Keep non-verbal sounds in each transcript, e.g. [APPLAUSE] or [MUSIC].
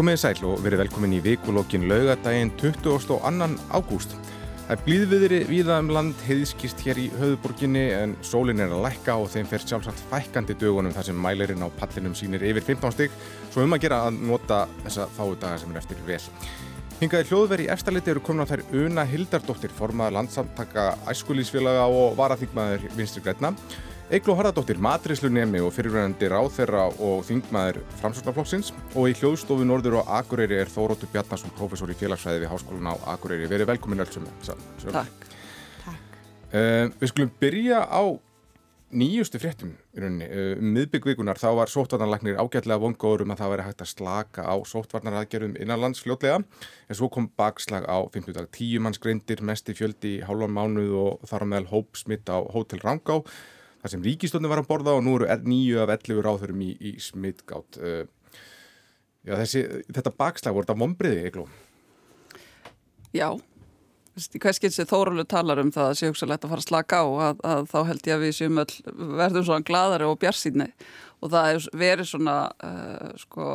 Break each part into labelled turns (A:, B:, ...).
A: Komið sæl og verið velkomin í vikulokkin laugadaginn 22. ágúst. Það er blíðviðri víða um land heiðskist hér í höfuborginni en sólinn er að lækka og þeim fer sjálfsagt fækkandi dögunum þar sem mælirinn á pallinum sínir yfir 15 stygg svo um að gera að nota þessa fáu daga sem er eftir vel. Hingaði hljóðveri í eftirliti eru komin á þær Una Hildardóttir, formaða landsamtaka æskulísfélaga og varaþingmaður Vinstri Græna. Eigló Harðardóttir, matrislunemi og fyrirverðandi ráþerra og þingmaður framsvöldaflokksins og í hljóðstofu Norður og Akureyri er Þóróttur Bjarnarsson, professor í félagsfræði við Háskólan á Akureyri. Verið velkomin öll sem
B: það. Takk.
A: Takk. Uh, við skulum byrja á nýjustu fréttum í rauninni. Uh, miðbyggvíkunar þá var sótvarnarleiknir ágætlega vongóður um að það væri hægt að slaka á sótvarnaraðgerðum innanlands fljótlega en svo kom bakslag á 50 dag. Tíu manns greindir, mest í fjöldi í hálfan mánuð og þar á meðal hópsmitt á Hótel Rangá þar sem ríkistöndin var að borða og nú eru nýju af 11 ráðurum í, í smittgátt. Uh, já, þessi, þetta bakslag voru þetta mombriði, Egló?
B: Já, kannski eins og Þórulega talar um það að sé hugsalegt að fara að slaka á að, að þá held ég að við séum öll verðum svona gladari og bjarsýnni og það er verið svona uh, sko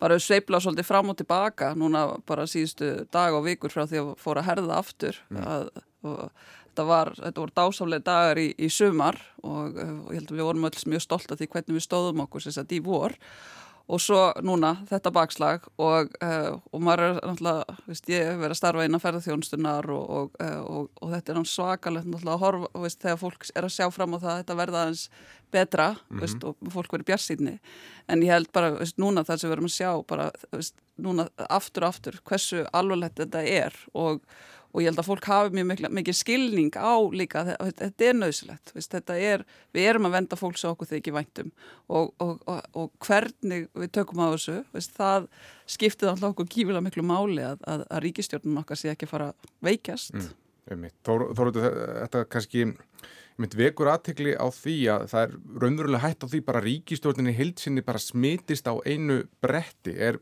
B: bara sveipla svolítið fram og tilbaka núna bara síðustu dag og vikur frá því að fóra að herða aftur mm. að, og þetta var, þetta voru dásálega dagar í, í sumar og, og ég held að við vorum öll mjög stolt af því hvernig við stóðum okkur sem þetta í vor og svo núna þetta bakslag og, uh, og maður er náttúrulega, veist, ég verið að starfa inn á ferðarþjónstunar og, og, og þetta er svakalegt náttúrulega að horfa, veist, þegar fólk er að sjá fram á það að þetta verða aðeins betra mm -hmm. veist, og fólk verið bjarsýtni en ég held bara, núna það sem við erum að sjá bara, núna aftur og aftur hversu alvarlegt þetta er og og ég held að fólk hafi mjög mikil skilning á líka að þetta er nöðsilegt er, við erum að venda fólks á okkur þegar ekki væntum og, og, og, og hvernig við tökum á þessu veist, það skiptið alltaf okkur kífilega miklu máli að, að, að ríkistjórnum okkar sé ekki fara veikjast.
A: Mm, Þóruðu þetta kannski mynd vekur aðtekli á því að það er raunverulega hægt á því bara ríkistjórninni hildsinni bara smitist á einu bretti. Er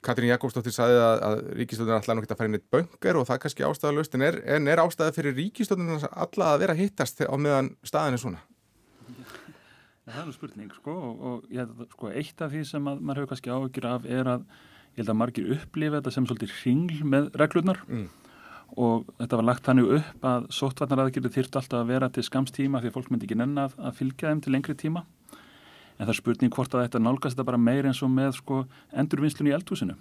A: Katrín Jakobsdóttir saði að, að ríkistöndin alltaf nú geta að fara inn eitt böngar og það kannski ástæðalust en er, en er ástæða fyrir ríkistöndin alltaf að vera hittast á meðan staðin er svona?
C: Það er nú spurning sko og, og ég, sko, eitt af því sem að, maður hefur kannski áhugir af er að ég held að margir upplifa þetta sem svolítið ringl með reglurnar mm. og þetta var lagt þannig upp að sóttvarnaraðgjörðu þýrt alltaf að vera til skamstíma því fólk myndi ekki nenn að, að fylgja þeim til lengri tíma en það er spurning hvort að þetta nálgast þetta bara meir eins og með sko endurvinnslun í eldhúsinu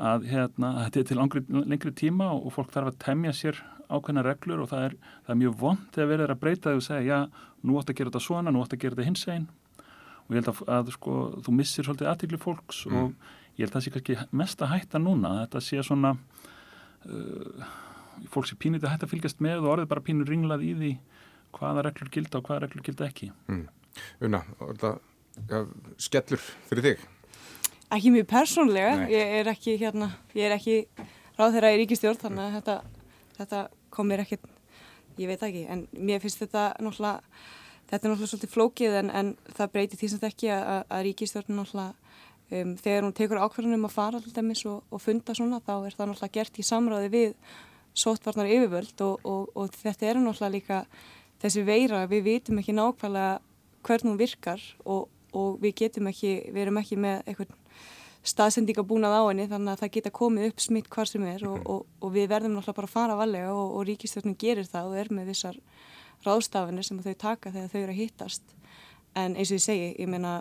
C: að hérna, þetta er til langri, lengri tíma og fólk þarf að temja sér ákveðna reglur og það er, það er mjög vond þegar verður að breyta þau og segja já, nú átt að gera þetta svona, nú átt að gera þetta hins einn og ég held að, að sko, þú missir svolítið aðtíkli fólks mm. og ég held að það sé kannski mest að hætta núna þetta sé svona uh, fólk sé pínit að hætta að fylgjast með og orðið bara pínur ringlað í því hvaða reglur gilda og hvaða reglur gilda ekki mm.
A: Una, ja, skellur fyrir þig?
D: Ekki mjög persónlega, ég er ekki hérna, ég er ekki ráð þeirra í ríkistjórn þannig að þetta, þetta komir ekkert, ég veit ekki, en mér finnst þetta náttúrulega, þetta er náttúrulega svolítið flókið en, en það breytir því sem þetta ekki að, að ríkistjórn náttúrulega, um, þegar hún tekur ákveðunum að fara alltaf mis og, og funda svona, þá er það náttúrulega gert í samráði við sótvarnar yfirvöld og, og, og þetta er náttúrulega líka þessi veira, við vitum ekki nákvæmlega hvern hún virkar og, og við getum ekki, við erum ekki með eitthvað staðsendinga búnað á henni þannig að það geta komið upp smitt hvar sem er og, mhm. og, og við verðum náttúrulega bara að fara valega og, og ríkistöfnum gerir það og er með vissar ráðstafinir sem þau taka þegar þau eru að hittast en eins og ég segi, ég meina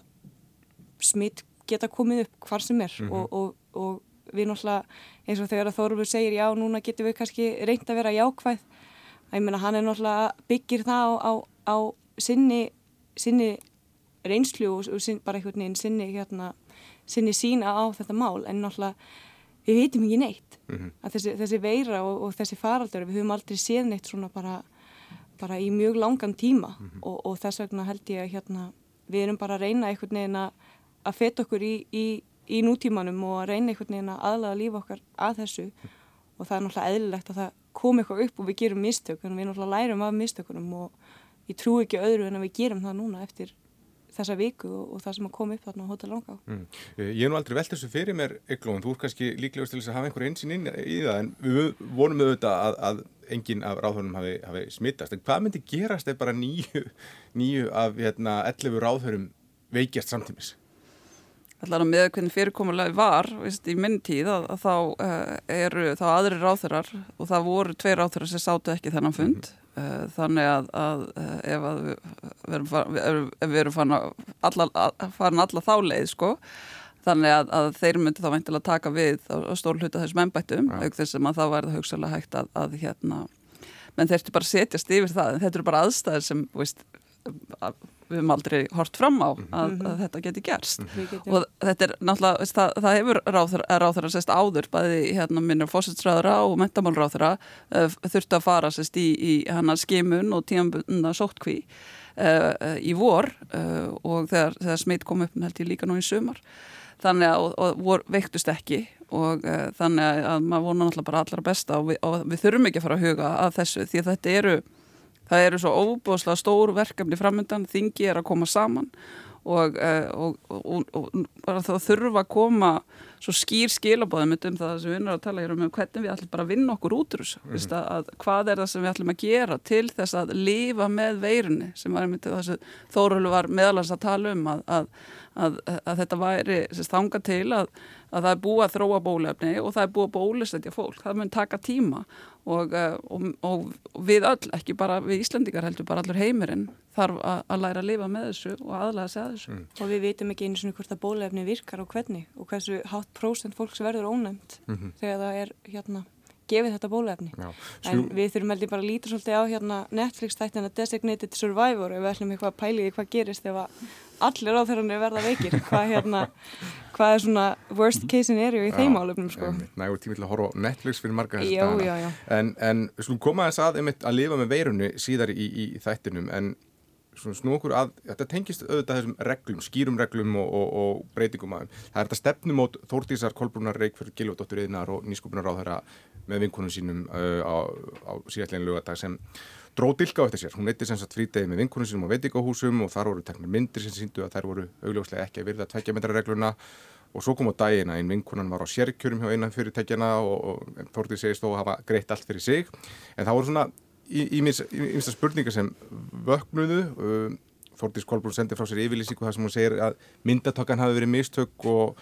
D: smitt geta komið upp hvar sem er mm -hmm. og við náttúrulega eins og þegar Þorfur segir já, núna getum við kannski reynd að vera jákvæð ég meina hann er náttúrulega byggir það á, á, á sinni sinni reynslu og, og sin, bara einhvern veginn sinni, hérna, sinni sína á þetta mál en náttúrulega við veitum ekki neitt mm -hmm. að þessi, þessi veira og, og þessi faraldur við höfum aldrei séð neitt svona bara, bara í mjög langan tíma mm -hmm. og, og þess vegna held ég að hérna, við erum bara að reyna einhvern veginn að, að feta okkur í, í, í nútímanum og að reyna einhvern veginn að aðlaga lífa okkar að þessu mm -hmm. og það er náttúrulega eðlilegt að það kom eitthvað upp og við gerum mistök en við náttúrulega lærum af mistökunum og ég trú ekki öðru en að við gerum það núna eftir þessa viku og, og það sem að koma upp þarna á Hotel Langá. Mm.
A: Eh, ég hef nú aldrei velt þessu fyrir mér, Eglóðun, þú er kannski líklegast til þess að hafa einhverja einsinn inn í það en við vonum auðvitað að, að enginn af ráðhörnum hafi, hafi smittast. En hvað myndi gerast ef bara nýju, nýju af hérna, 11 ráðhörum veikjast samtímis?
B: allar að með hvernig fyrirkomulega var veist, í minn tíð að, að þá uh, eru þá aðri ráþurar og það voru tvei ráþurar sem sátu ekki þennan fund mm -hmm. Uh, þannig að, að uh, ef að við, við erum, við erum farin alla, farin alla þá leið sko þannig að, að þeir myndi þá veintilega taka við á stór hluta þessum ennbættum ja. auk þessum að þá verða hugsalega hægt að hérna menn þeir ertu bara að setjast yfir það en þetta eru bara aðstæðir sem veist, við höfum aldrei hort fram á mhm. að, að þetta geti gerst mm -hmm. og þetta er náttúrulega, það, það hefur ráþara sérst áður, bæði hérna minnur fósitsræðara og mentamálráþara uh, þurfti að fara sérst í, í hana skimun og tímanbundna sóttkví uh, uh, í vor uh, og þegar, þegar smitt kom upp held ég líka nú í sumar þannig að, og, og vor, veiktust ekki og uh, þannig að maður vona náttúrulega bara allra besta og við, og við þurfum ekki að fara að huga að þessu því að þetta eru það eru svo óbúslega stór verkefni framöndan, þingi er að koma saman og, eh, og, og, og það þurfa að koma svo skýr skilabóðum um það sem við erum að tala hér um hvernig við ætlum bara að vinna okkur út úr þessu mm -hmm. að, hvað er það sem við ætlum að gera til þess að lifa með veirunni sem var einmitt þessu þórulu var meðalans að tala um að, að, að þetta væri þanga til að það er búið að þróa bólefni og það er búið að bólusetja fólk það mun taka tíma og, eh, og, og við öll, ekki bara við Íslandikar heldur, bara allur heimurinn þarf að læra að lifa með þessu og aðlæða sig að þessu. Mm.
D: Og við veitum ekki eins og hvort að bólefni virkar og hvernig og hversu hátt prósent fólks verður ónæmt mm -hmm. þegar það er hérna gefið þetta bólefni. Já, en við þurfum heldur bara að líta svolítið á hérna Netflix þættina Designated Survivor og við ætlum eitthvað að pæliði hvað gerist ef allir á þeirra verða veikir. Hvað, hérna, hvað er svona worst case-in eru í þeim álöfnum sko.
A: Nægur tími til að horfa Netflix fyrir marga þess að dana. En, en við skulum koma þess að að lifa með veirunni síðar í, í þættinum en snú okkur að, þetta tengist auðvitað þessum reglum, skýrum reglum og, og, og breytingum aðeins. Það er þetta stefnum át Þórtísar, Kolbrúnar, Reykjörður, Gilvardóttur Eðinar og nýskupunar á þeirra með vinkunum sínum uh, á, á síðallegin lögadag sem dróð dilka á eftir sér. Hún eittir sem sagt frítegi með vinkunum sínum á veitikahúsum og þar voru teknir myndir sem síndu að þær voru augljóslega ekki að virða tveggja metra regluna og svo kom á daginn að einn vinkunan var á sérkjörum hjá einan fyrirtækjana og, og Þórtís segist þó að hafa greitt allt fyrir sig en það voru svona íminsta spurningar sem vöknuðu uh, Þórtís Kolbrún sendi frá sér yfirlýsingu þar sem hún segir að myndatökan hafi verið mistök og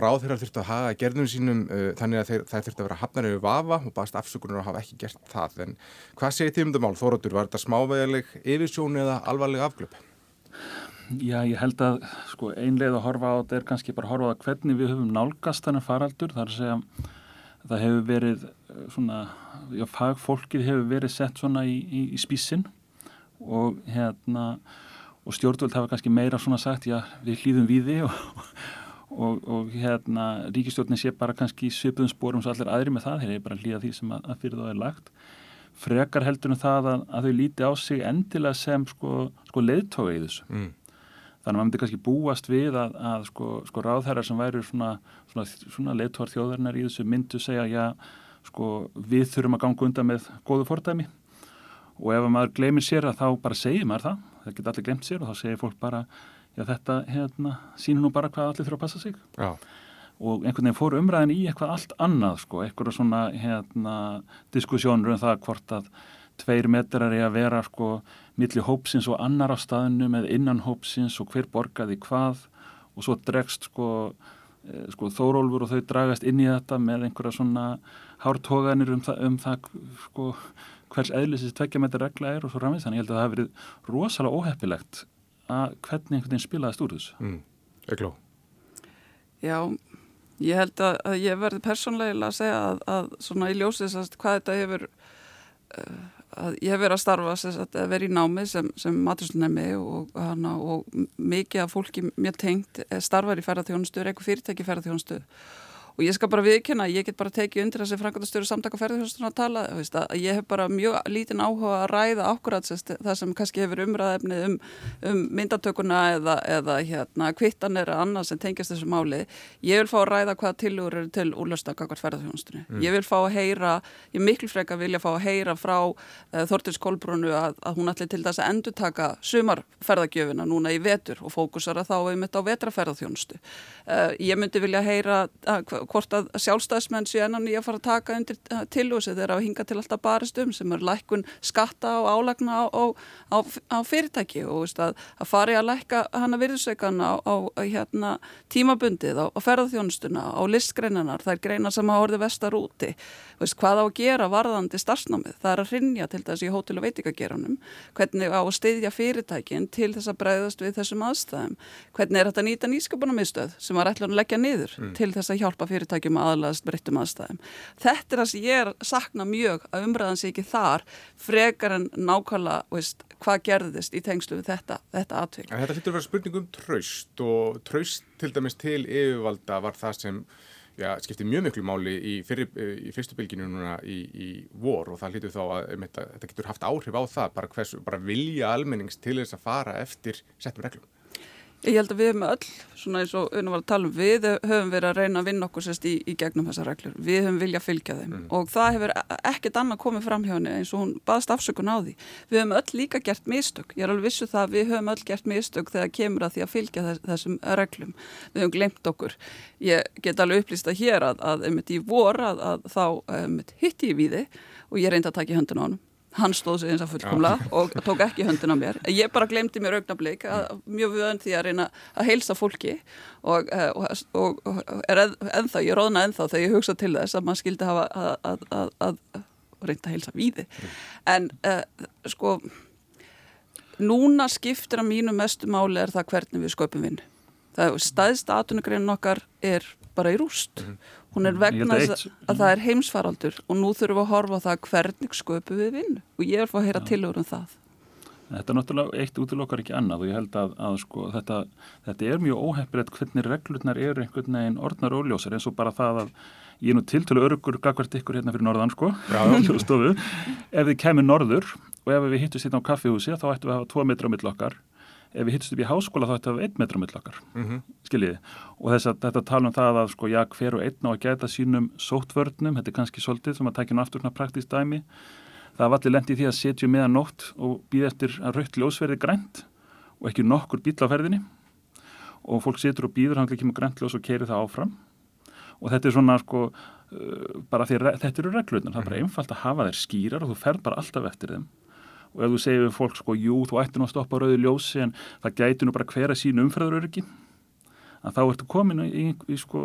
A: ráð þeirra þurfti að haga gerðum sínum uh, þannig að það þurfti að vera hafnar yfir vafa og baðast afsökunar að hafa ekki gert það. En hvað segir tímundamál Þóratur, var þetta smávegileg yfirsjón eða alvarleg afglöp?
C: Já, ég held að sko, einlega að horfa á þetta er kannski bara að horfa á hvernig við höfum nálgast þannig faraldur, þar að segja það hefur verið svona, já, fagfólkið hefur verið sett svona í, í, í spísin og hérna og stjórnvöld hafa kannski meira svona sagt já, við hlýðum við þið og, og, og hérna ríkistjórnin sé bara kannski söpum spórum svo allir aðri með það, þeir eru bara hlýða því sem að, að fyrir þá er lagt. Frekar heldur um það að, að þau líti á sig endilega sem sko, sko leiðtói í þessu. Mm. Þannig að maður myndi kannski búast við að, að sko, sko ráðherrar sem væri svona, svona, svona leittóar þjóðarinnar í þessu myndu segja já, sko við þurfum að ganga undan með góðu fordæmi. Og ef maður gleymir sér að þá bara segir maður það, það geta allir glemt sér og þá segir fólk bara, já þetta hérna, sínur nú bara hvað allir þurfa að passa sig. Já. og einhvern veginn fór umræðin í eitthvað allt annað sko, eitthvað svona hérna diskussjónur um það hvort að tveir metrar er að vera sko milli hópsins og annar á staðinu með innan hópsins og hver borgaði hvað. Og svo dregst sko, e, sko þórólfur og þau dragast inn í þetta með einhverja svona hártóganir um það, um það sko, hvers eðlisins tveggja metrar regla er og svo ramið þannig ég held að það hefur verið rosalega óheppilegt að hvernig einhvern veginn spilaðist úr þessu.
A: Mm, Egló?
B: Já, ég held að, að ég verði persónlega að segja að, að svona í ljósið hvað þetta hefur uh, að ég hef verið að starfa að vera í námi sem, sem maturstunemi og, og mikið af fólki mér tengt eh, starfar í ferðarþjónustu, er eitthvað fyrirtæki ferðarþjónustu og ég skal bara viðkynna, ég get bara tekið undir þessi frangatastöru samtaka ferðarþjóðstunum að tala veist, að ég hef bara mjög lítinn áhuga að ræða ákvörðat það sem kannski hefur umræðefni um, um myndatökuna eða, eða hérna, kvittan er að annað sem tengjast þessu máli. Ég vil fá að ræða hvaða tilugur eru til úrlöstakakvart ferðarþjóðstunum mm. ég vil fá að heyra, ég miklu freka vilja fá að heyra frá uh, Þortins Kolbrúnu að, að hún ætli til þess að endur taka sumarferðargjöfina núna í vetur og fókusara þá hvort að sjálfstæðismenn sé ennan í að fara að taka undir uh, tilhúsið þegar að hinga til alltaf barist um sem er lækkun skatta og álagna á, á, á, á fyrirtæki og veist, að, að fari að lækka hana virðsveikana á hérna, tímabundið, á ferðarþjónustuna, á listgreinanar, það er greinar sem hafa orðið vestar úti. Veist, hvað á að gera varðandi starfsnámið? Það er að rinja til þess í hótel og veitingageranum, hvernig á að styðja fyrirtækin til þess að breyðast við þessum aðstæðum, hvernig er þetta nýta nýsköpunarmiðstöð sem var ætla að leggja niður mm. til þess að hjálpa fyrirtækjum að aðlaðast breyttum aðstæðum. Þetta er það sem ég er sakna mjög að umræðan sé ekki þar frekar en nákvæmlega veist, hvað gerðist í tengslu við þetta, þetta atvik.
A: Þetta hlýttur að vera spurning um traust og traust til dæmis til yfirvalda var það sem já, skipti mjög miklu máli í, fyrir, í fyrstu bylginu núna í, í vor og það hlýttur þá að um, þetta getur haft áhrif á það bara, hversu, bara vilja almennings til þess að fara eftir settum reglum.
B: Ég held að við hefum öll, svona eins og unna var að tala um, við höfum verið að reyna að vinna okkur sérst í, í gegnum þessar reglur. Við höfum viljað fylgja þeim mm. og það hefur e, ekkert annað komið fram hjá henni eins og hún baðst afsökun á því. Við höfum öll líka gert mistök. Ég er alveg vissu um það að við höfum öll gert mistök þegar kemur að því að fylgja þess, þessum reglum. Við höfum glemt okkur. Ég get alveg upplýsta hér að, að, að, að í vor að þá hitti ég við þið og ég reyndi að taka í höndun á hann hann stóð sig eins og fullkomla og tók ekki höndin á mér. Ég bara glemdi mér augnablík mjög vöðan því að reyna að heilsa fólki og, eh, og, og, og er ennþá, ég róðna ennþá þegar ég hugsa til þess að maður skildi hafa að, að, að, að reynda að heilsa víði. En uh, sko núna skiptir að mínu mestu máli er það hvernig við sköpum vinn það er staðist aðtunugreinin okkar er bara í rúst. Mm -hmm Hún er vegna þess að, að það er heimsfaraldur og nú þurfum við að horfa á það hvernig sköpu við vinn og ég er að fá að heyra tilur um það.
C: Þetta er náttúrulega eitt útilokkar ekki annað og ég held að, að sko, þetta, þetta er mjög óheppilegt hvernig reglurnar eru einhvern veginn orðnar og ljósar eins og bara það að ég er nú tiltölu örugur gagvert ykkur hérna fyrir norðan sko, [LAUGHS] stofu, ef þið kemur norður og ef við hittust hérna á kaffihúsi þá ættum við að hafa tvo metra á millokkar ef við hittist upp í háskóla þá að hafa einn metra mill okkar, mm -hmm. skiljiði og þess að þetta tala um það að sko já, hver og einn á að gæta sínum sóttvörnum þetta er kannski svolítið sem að takja nú aftur svona praktíst dæmi, það var allir lendið því að setju meðan um nótt og býða eftir að rauðli ósverði grænt og ekki nokkur bíl á ferðinni. Og fólk setur og býður, hann kemur græntli og svo keiri það áfram. Og þetta er svona sko uh, bara því þetta eru reglurnar, það er bara mhm. einfalt að hafa þær skýrar og þú fer bara alltaf eftir þeim og ef þú segir við fólk sko, jú, þú ætti nú að stoppa rauði ljósi en það gæti nú bara hverja sín umfræðuröryggi að þá ertu komin í, í, í sko,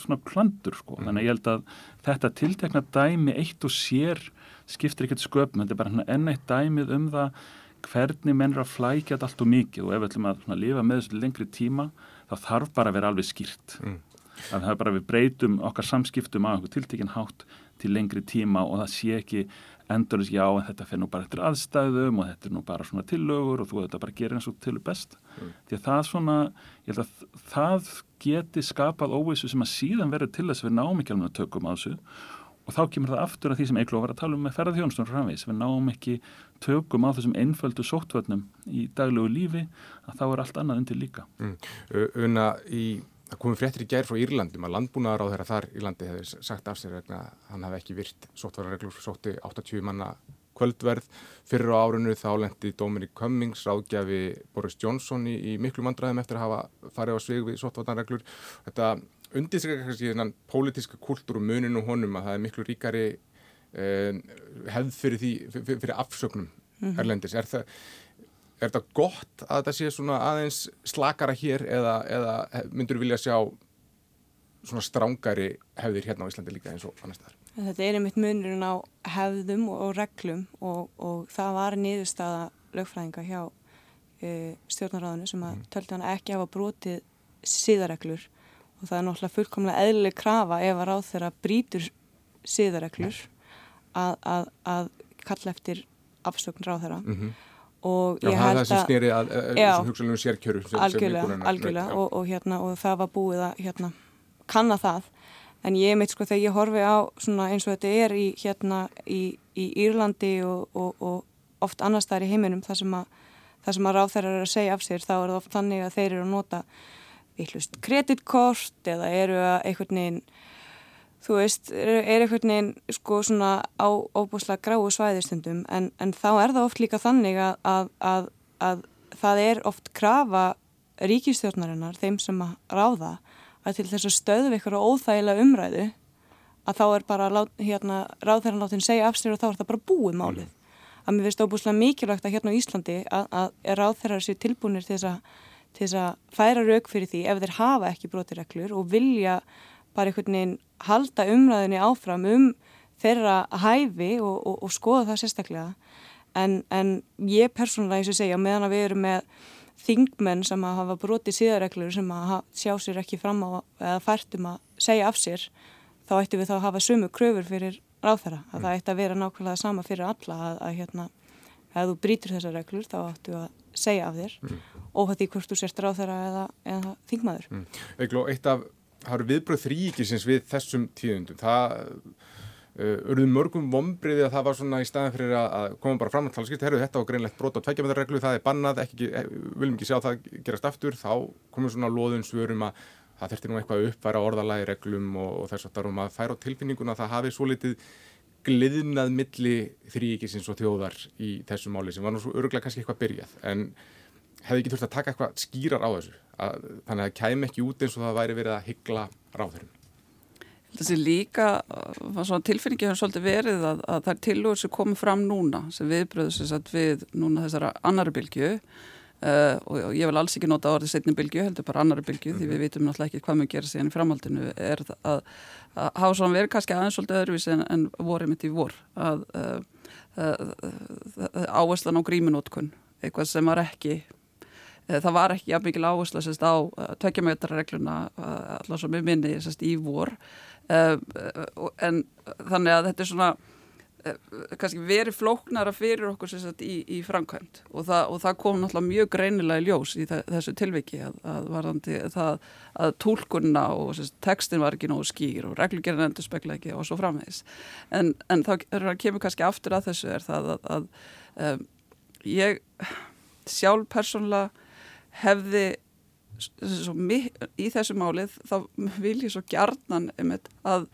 C: svona klandur sko. Mm. þannig að ég held að þetta tiltekna dæmi eitt og sér skiptir ekkert sköpum, þetta er bara enn eitt dæmið um það hvernig menn er að flækja þetta allt og mikið og ef við ætlum að svona, lifa með þessu lengri tíma þá þarf bara að vera alveg skýrt mm. að það er bara við breytum okkar samskiptum á einhver tiltekinn hátt til lengri tíma og það sé ekki endurins já en þetta fyrir nú bara eftir aðstæðum og þetta er nú bara svona tillögur og þú þetta bara gerir eins og til best mm. því að það svona, ég held að það geti skapað óvissu sem að síðan verður til þess að við náum ekki alveg að tökum á þessu og þá kemur það aftur að því sem Egló var að tala um með ferðarþjónustunum framvegs, við náum ekki tökum á þessum einföldu sóttvöldnum í daglegu lífi að þá er allt annað undir líka mm.
A: Una í Það komið fréttir í gær frá Írlandum að landbúnaðar á þeirra þar Írlandi hefði sagt af sér vegna hann hafi ekki virt sóttvararreglur sótti 80 manna kvöldverð fyrir á árunnu þá lendi Dominic Cummings ráðgjafi Boris Johnson í, í miklu mandræðum eftir að hafa farið á svig við sóttvararreglur. Þetta undirskriðar kannski þennan pólitiska kultúr og muninu honum að það er miklu ríkari eh, hefð fyrir, því, fyrir, fyrir afsögnum mm -hmm. erlendis. Er það er þetta gott að þetta sé svona aðeins slakara hér eða, eða myndur þú vilja sjá svona strángari hefðir hérna á Íslandi líka eins og annar staðar?
D: Þetta er einmitt munurinn á hefðum og, reglum og, og það var niðurstaða lögfræðinga hjá e, stjórnaráðinu sem að mm. tölti hann ekki hafa brotið síðareglur og það er náttúrulega fullkomlega eðlileg krafa ef að ráð þeirra brítur síðareglur að, að, að kalla eftir afsökn ráð þeirra mm -hmm
A: og ég held að... Já, það sem snýri að þessum hugsalunum sérkjöru sem,
D: algjörlega, sem algjörlega. Og, og, hérna, og það var búið að hérna, kanna það. En ég meit sko þegar ég horfi á svona eins og þetta er í, hérna, í, í Írlandi og, og oft annars þar í heiminum þar sem að, að ráð þeirra er að segja af sér þá er það oft þannig að þeir eru að nota vittlust kreditkort eða eru að einhvern veginn þú veist, er, er einhvern veginn sko svona á óbúslega gráu svæðistundum en, en þá er það oft líka þannig að, að, að, að það er oft krafa ríkistjórnarinnar, þeim sem að ráða að til þess að stöðu ykkur og óþægilega umræðu að þá er bara hérna, ráðherran látin segja af sér og þá er það bara búið málið. Að mér finnst óbúslega mikilvægt að hérna á Íslandi að, að ráðherrar séu tilbúinir til þess að færa rauk fyrir því ef þeir hafa ekki brotireglur og vilja bara einhvern veginn halda umræðinni áfram um þeirra hæfi og, og, og skoða það sérstaklega. En, en ég persónulega, eins og segja, meðan að við erum með þingmenn sem að hafa brotið síðareglur sem að sjá sér ekki fram á eða færtum að segja af sér þá ættum við þá að hafa sumu kröfur fyrir ráðherra, að mm. það ætti að vera nákvæmlega sama fyrir alla að, að hérna ef þú brítur þessar reglur þá ættu að segja af þér mm. í hvort þú sérst ráðherra eða, eða þingmaður mm.
A: Egló, eitt af, það eru viðbröð þrýkisins við þessum tíðundum, það urðum uh, mörgum vombriði að það var svona í staðan fyrir að, koma bara fram að tala skipt, herru þetta var greinlegt brot á tveikjamöðarreglu, það er bannað, ekki, viljum ekki sjá það gerast aftur, þá komum svona loðun svörum að það þurfti nú eitthvað að uppværa orðalagi reglum og, og þess að darum að færa á tilfinninguna að það hafi svo litið gliðnað milli þrýkisins og þjóðar í þessu máli sem var nú svo öruglega kannski eitthvað byrjað. En hefði ekki þurft að taka eitthvað skýrar á þessu að, þannig að það kæm ekki út eins og það væri verið að hyggla ráðurum.
B: Þessi líka tilfinningi hefur svolítið verið að, að það er tilúður sem komið fram núna sem viðbröðs við núna þessara annari bylgju Uh, og, ég vil alls ekki nota orðið setni bylgu, heldur bara annari bylgu mm -hmm. því við mhm. vitum náttúrulega ekki hvað mjög gera síðan í framhaldinu er að, að hafa svona verið kannski aðeins svolítið öðruvísi en, en vorið mitt í vor að uh, uh, áherslan á gríminótkun eitthvað sem var ekki það var ekki jafn mikil áhersla sérst, á tökjamötarregluna alltaf sem er minni sérst, í vor. En þannig að þetta er svona Eh, kannski verið flóknara fyrir okkur sagt, í, í framkvæmt og það, og það kom náttúrulega mjög greinilega í ljós í þessu tilviki að, að varðandi það að tólkunna og textin var ekki nógu skýr og reglugerðin endur spekla ekki og svo framvegs en, en þá kemur kannski aftur að þessu er það að, að um, ég sjálf persónulega hefði í þessu málið þá vil ég svo gjarnan um að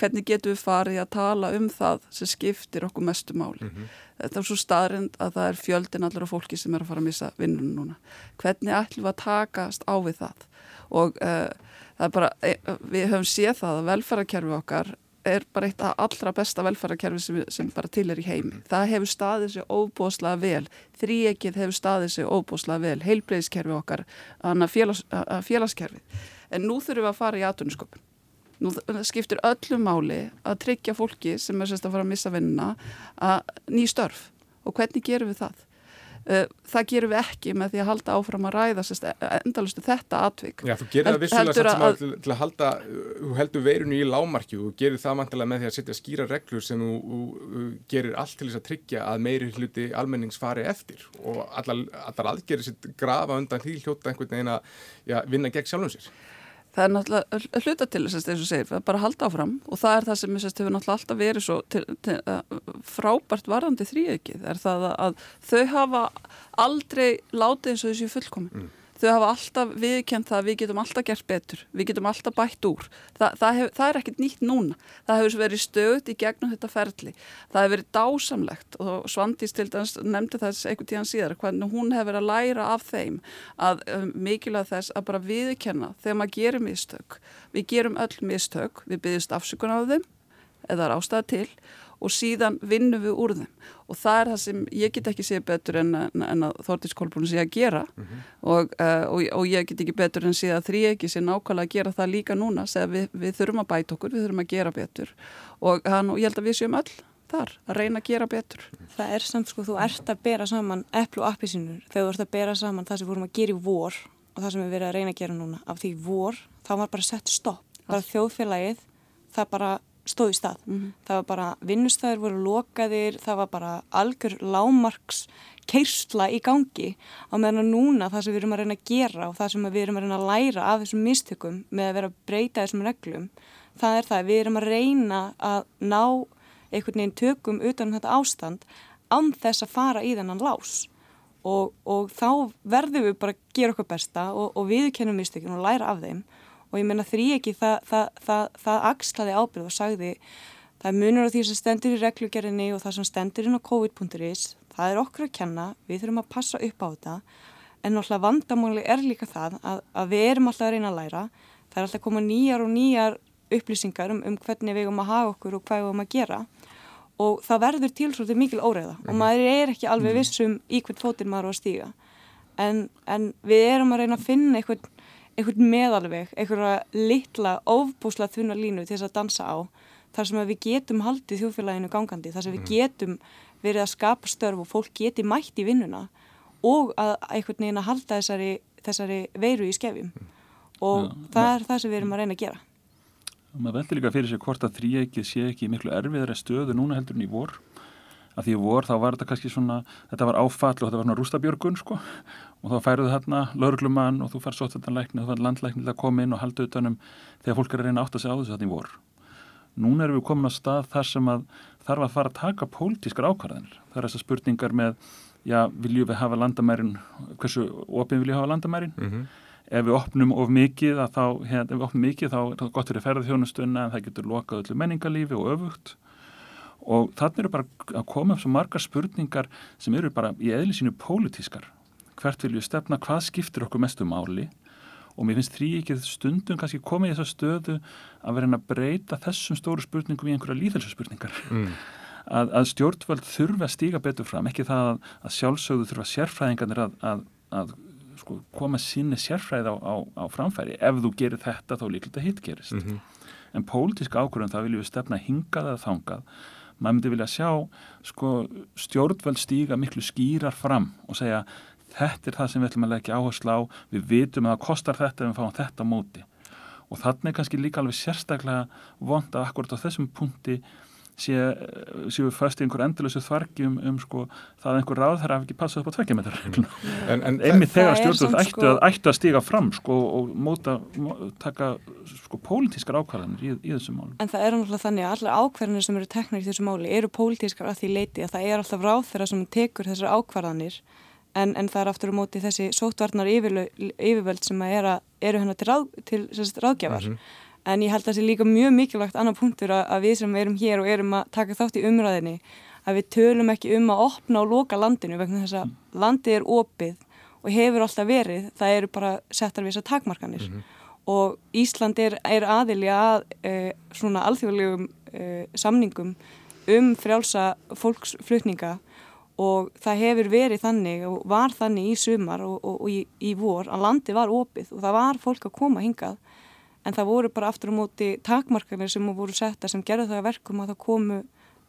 B: hvernig getum við farið að tala um það sem skiptir okkur mestu máli. Mm -hmm. Þetta er svo staðrind að það er fjöldin allar af fólki sem er að fara að missa vinnunum núna. Hvernig ætlum við að takast á við það? Og uh, það er bara, eh, við höfum séð það að velferðarkerfi okkar er bara eitt af allra besta velferðarkerfi sem, sem bara til er í heimi. Mhm. Það hefur staðið sér óbóslega vel. Þríekið hefur staðið sér óbóslega vel. Heilbreyðskerfi okkar, félags, félagskerfi. En nú þurfum við að fara í atvinnsköpun Nú skiptir öllu máli að tryggja fólki sem er sérst að fara að missa vinnuna að ný störf og hvernig gerum við það? Eh, það gerum við ekki með því að halda áfram að ræða sérst endalustu þetta atvik.
A: Já, þú gerir það vissulega að, til, til að halda, þú heldur veirinu í lámarki og gerir það mantilega með því að setja skýra reglur sem þú, þú gerir allt til þess að tryggja að meiri hluti almennings fari eftir og allar, allar aðgerir sitt grafa undan því hljóta einhvern veginn að já, vinna gegn sjálfum sér
B: það er náttúrulega hluta til þess að segir, það er bara að halda áfram. Og það er það sem sérst, hefur náttúrulega alltaf verið svo til, til, uh, frábært varandi þrýökið er það að þau hafa aldrei látið eins og þessu fullkomi mm þau hafa alltaf viðkjönd það að við getum alltaf gert betur, við getum alltaf bætt úr. Þa, það, hef, það er ekkert nýtt núna. Það hefur verið stöðt í gegnum þetta ferli. Það hefur verið dásamlegt og Svandís til dæmis nefndi þess eitthvað tíðan síðar hvernig hún hefur verið að læra af þeim að um, mikilvæg þess að bara viðkjöna þegar maður gerir mistök. Við gerum öll mistök, við byggjumst afsökun á þeim eða ástæða til og síðan vinnum við úr þeim. Og það er það sem ég get ekki séð betur en, en, en að Þortís Kolbrún sé að gera. Mm -hmm. og, uh, og, og ég get ekki betur en sé að þrý ekki sé nákvæmlega að gera það líka núna við, við þurfum að bæta okkur, við þurfum að gera betur. Og, hann, og ég held að við séum öll þar að reyna að gera betur.
D: Það er samt sko, þú ert að bera saman epplu og appisínur þegar þú ert að bera saman það sem við vorum að gera í vor og það sem við verðum að reyna að gera núna. Af því vor, þá var bara sett stopp. Bara þjóðfélagið, það bara stóð í stað. Mm -hmm. Það var bara vinnustæður voru lokaðir, það var bara algjör lámarks keirsla í gangi á meðan núna það sem við erum að reyna að gera og það sem við erum að reyna að læra af þessum mistökum með að vera að breyta þessum reglum það er það að við erum að reyna að ná einhvern veginn tökum utan um þetta ástand án þess að fara í þennan lás og, og þá verðum við bara að gera okkur besta og, og viðkennum mistökun og læra af þeim og ég menna þrý ekki það, það, það, það axlaði ábyrð og sagði það munur á því sem stendur í reglugjerinni og það sem stendur inn á COVID.is það er okkur að kenna, við þurfum að passa upp á þetta. En náttúrulega vandamáli er líka það að, að við erum alltaf að reyna að læra. Það er alltaf að koma nýjar og nýjar upplýsingar um, um hvernig við erum að hafa okkur og hvað við erum að gera. Og það verður til svolítið mikil óreiða og
A: Mhm.
D: maður er ekki alveg vissum í hvern fótinn maður á að stíga. En, en við erum að reyna að finna einhvern, einhvern meðalveg, einhverja litla ofbúsla þunna línu til þess að dansa á þar sem við getum haldið þjóðfélaginu gangandi, þar sem við getum verið að skapa störf og fólk geti mætt í vinnuna og að einhvern veginn að halda þessari, þessari veiru í skefjum. Og
C: Já,
D: það er það sem við erum að reyna að gera.
C: Maður veldi líka fyrir sig hvort að þríegið sé ekki miklu erfiðari stöðu núna heldur en í vor. Að því í vor þá var þetta kannski svona þetta var áfall og þetta var svona rústabjörgun sko og þá færuðu þarna lauruglumann og þú fær sóttvöldanlækni og þú fær landlækni til að koma inn og halda utanum þegar fólk er að reyna að átta sig á þessu þarna í vor. Núna erum við komin á stað þar sem að þarf að fara að taka pólitískar ákvarðanir. Það er þessar spurningar með já, viljum við hafa landamærin hversu opin viljum við hafa landamærin?
A: Mhm.
C: ef við opnum of mikið að þá, hérna, ef við opnum mikið þá er það gott fyrir ferðarþjónustunna en það getur lokað öllu menningarlífi og öfugt. Og þannig eru bara að koma upp svo margar spurningar sem eru bara í eðli sínu pólitískar hvert viljum við stefna, hvað skiptir okkur mestu máli og mér finnst því ekki stundum kannski komið í þessa stöðu að vera að breyta þessum stóru spurningum í einhverja líðhelsu spurningar
A: Mm. [LAUGHS]
C: að, að stjórnvöld þurfa að stíga betur fram, ekki það að, að sjálfsögðu þurfa sérfræðingarnir að, að, að sko, koma sinni sérfræð á, á, á framfæri. Ef þú gerir þetta þá líklega hitt gerist.
A: Mhm.
C: En pólitíska ákvörðun það viljum við stefna hingað eða þangað. Maður myndi vilja sjá sko, stjórnvöld stíga miklu skýrar fram og segja þetta er það sem við ætlum að leggja áherslu á, við vitum að það kostar þetta ef við fáum þetta móti. Og þannig er kannski líka alveg sérstaklega vond að akkurat á þessum punkti séu sé við föst í einhver endurlösu þvarki um, um sko, það að einhver ráð þar hafi ekki passað upp á
A: en
C: einmitt
D: Það
C: þegar stjórnvöld
D: samt
C: ættu,
D: sko-
C: að, ættu að stíga fram sko, og móta, mó, taka sko, pólitískar ákvarðanir í, í þessum málum.
D: En það er náttúrulega þannig að allar ákvarðanir sem eru teknar í þessu máli eru pólitískar að því leiti að það er alltaf ráð þeirra sem tekur þessar ákvarðanir en, en það er aftur á móti þessi sóttvarnar yfirvöld sem að er að, eru hennar til, ráð, til sérst, ráðgjafar. En ég held að það sé líka mjög mikilvægt annar punktur að, að við sem erum hér og erum að taka þátt í umræðinni að við tölum ekki um að opna og loka landinu vegna þess að landið er opið og hefur alltaf verið, það eru bara settar við þessar takmarkanir og Ísland er, er aðili að e, svona alþjóðlegum e, samningum um frjálsa fólksflutninga og það hefur verið þannig og var þannig í sumar og, og, og í, í vor að landi var opið og það var fólk að koma hingað en það voru bara aftur á móti takmarkanir sem voru setta sem gerðu það að verkum að það komu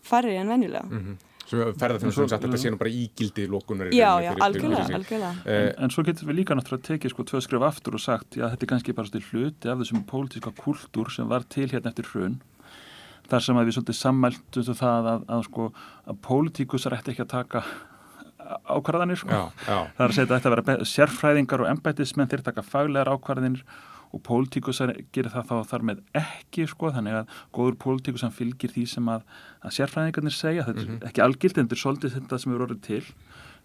D: færri en venjulega.
A: Mhm. sem ferðarþjónustum sagt að þetta sé nú bara ígildi lókunar
D: Já, já, algjörlega, algjörlega.
C: en, en svo getur við líka náttúrulega tekið sko tvö skrif aftur og sagt já þetta er kannski bara stil hluti af þessum pólitíska kultúr sem var til hérna eftir hrun þar sem að við svolítið sammæltum það að, að sko að pólitíkusar ætti ekki að taka ákvarðanir sko. Það er að segja að þetta að vera be- sérfræðingar og embætismenn þeir taka faglegar ákvarðanir og pólitíkusar gerir það þá þar með ekki sko, þannig að góður pólitíkus hann fylgir því sem að, að sérfræðingarnir segja, þetta er ekki algild en þetta er svolítið þetta sem er orðið til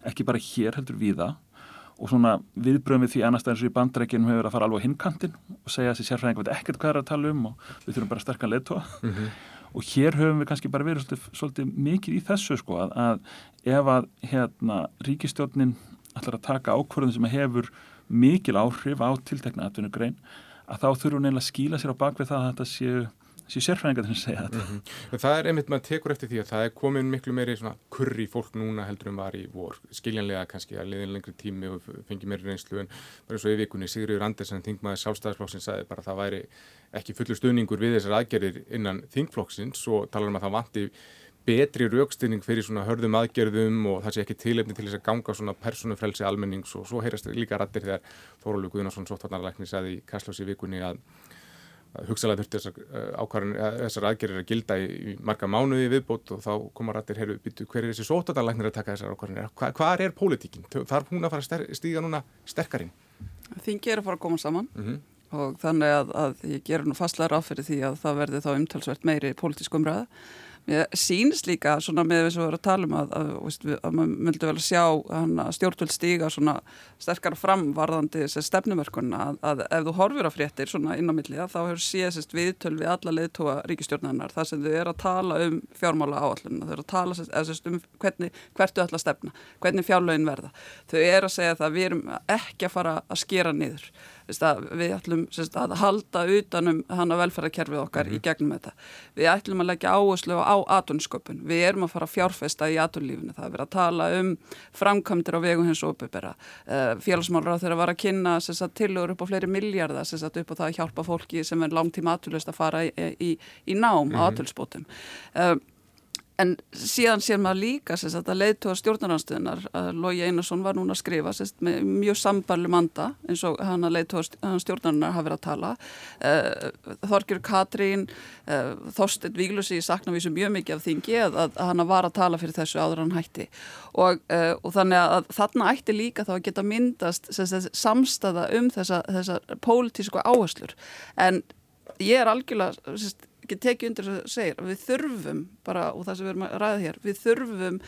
C: ekki bara hér heldur víða. Og svona viðbröðum við því annars það eins og í bandrækjunum hefur verið að fara alveg á hinkantin og segja að þessi sérfræðingar veit ekkert hvað er að tala um og við þurfum bara sterkan leðtóa og hér höfum við kannski bara verið svolítið, svolítið mikið í þessu sko að, að ef að hérna ríkistjórnin ætlar að taka ákvörðun sem hefur mikil áhrif á tiltekna atvinnugrein að þá þurfum neila að skýla sér á bakvið það að þetta séu, séu sérfræðingar að segja þetta.
A: En það er einmitt, maður tekur eftir því að það er komin miklu meiri svona kurri fólk núna heldur en var í vor, skiljanlega kannski að liðin lengri tími og fengi meiri reynslu en bara og í vikunni Sigriður Andersen þingmaður sjálfstæðisflokksins sagði bara að það væri ekki fullur stuðningur við þessar aðgerðir innan þingflokksins og talar um að það vanti betri raukstyrning fyrir svona hörðum aðgerðum og það sé ekki tilefni til þess að ganga svona personufrelsi almennings. Og svo heyrast líka rættir þegar Þórólu Guðnarsson sóttvarnarlækni sagði í Kastlósi vikunni að hugsalega þurfti þessar, uh, ákvarðanir, eh, þessar aðgerðir að gilda í, marga mánuði viðbót og þá koma rættir, heyrðu, býtu, hver er þessi sótatanlæknir að taka þessar ákvarðanir? Hva, hvað er pólitíkin? Þarf hún að fara að stíga núna sterkarinn?
B: Þingi er að fara að koma saman
A: Mm
B: og þannig að, að ég gerur nú fastlega ráð fyrir því að það verði þá umtalsvert meiri pólitísk umræða Mér sýnist líka svona með þess að við erum að tala um að, að, að, að maður myndi vel að sjá stjórnvöld stíga svona sterkara framvarðandi þessi stefnumörkunna að ef þú horfur á fréttir svona inn á milli þá hefur síðast viðtöl við alla leðtóa ríkistjórnarinnar þar sem þau eru að tala um fjármála áallunna, þau eru að tala sest, um hvernig, hvert þau ætla að stefna, hvernig fjárlögin verða. Þau eru að segja það við erum ekki að fara að skera niður við ætlum sérst, að halda utanum hana velferðarkerfið okkar mm -hmm. í mhm. gegnum þetta. Við ætlum að leggja áherslu á atunnsköpun. Við erum að fara að fjárfesta í atunlífinu. Það er verið að tala um framkvæmdir á vegum hins og uppbyrra. Uh, Félagsmálur á þeirra var að kynna tilur upp á fleiri miljardar upp á það að hjálpa fólki sem er langtíma aturlust að fara í, í, í nám mm -hmm. á aturlsbótum. En síðan sér maður líka að leiðtóða stjórnarhansstuðunar að Lógi Einarsson var núna að skrifa sérst, með mjög sambarlu manda eins og hann að leiðtóða stjórnarhansstuðunar hafa verið að tala. Uh, Þorgjur Katrín, uh, Þorstin Víglusi sakna svo mjög mikið af þingi að, að hann var að tala fyrir þessu áður hann hætti. Og, uh, og þannig að þarna ætti líka þá að geta myndast sérst, samstaða um þessa, þessa pólitísku áherslur. En ég er algjörlega... Sérst, ekki tekið undir þess að segja við þurfum bara, og það sem við erum að ræða hér við þurfum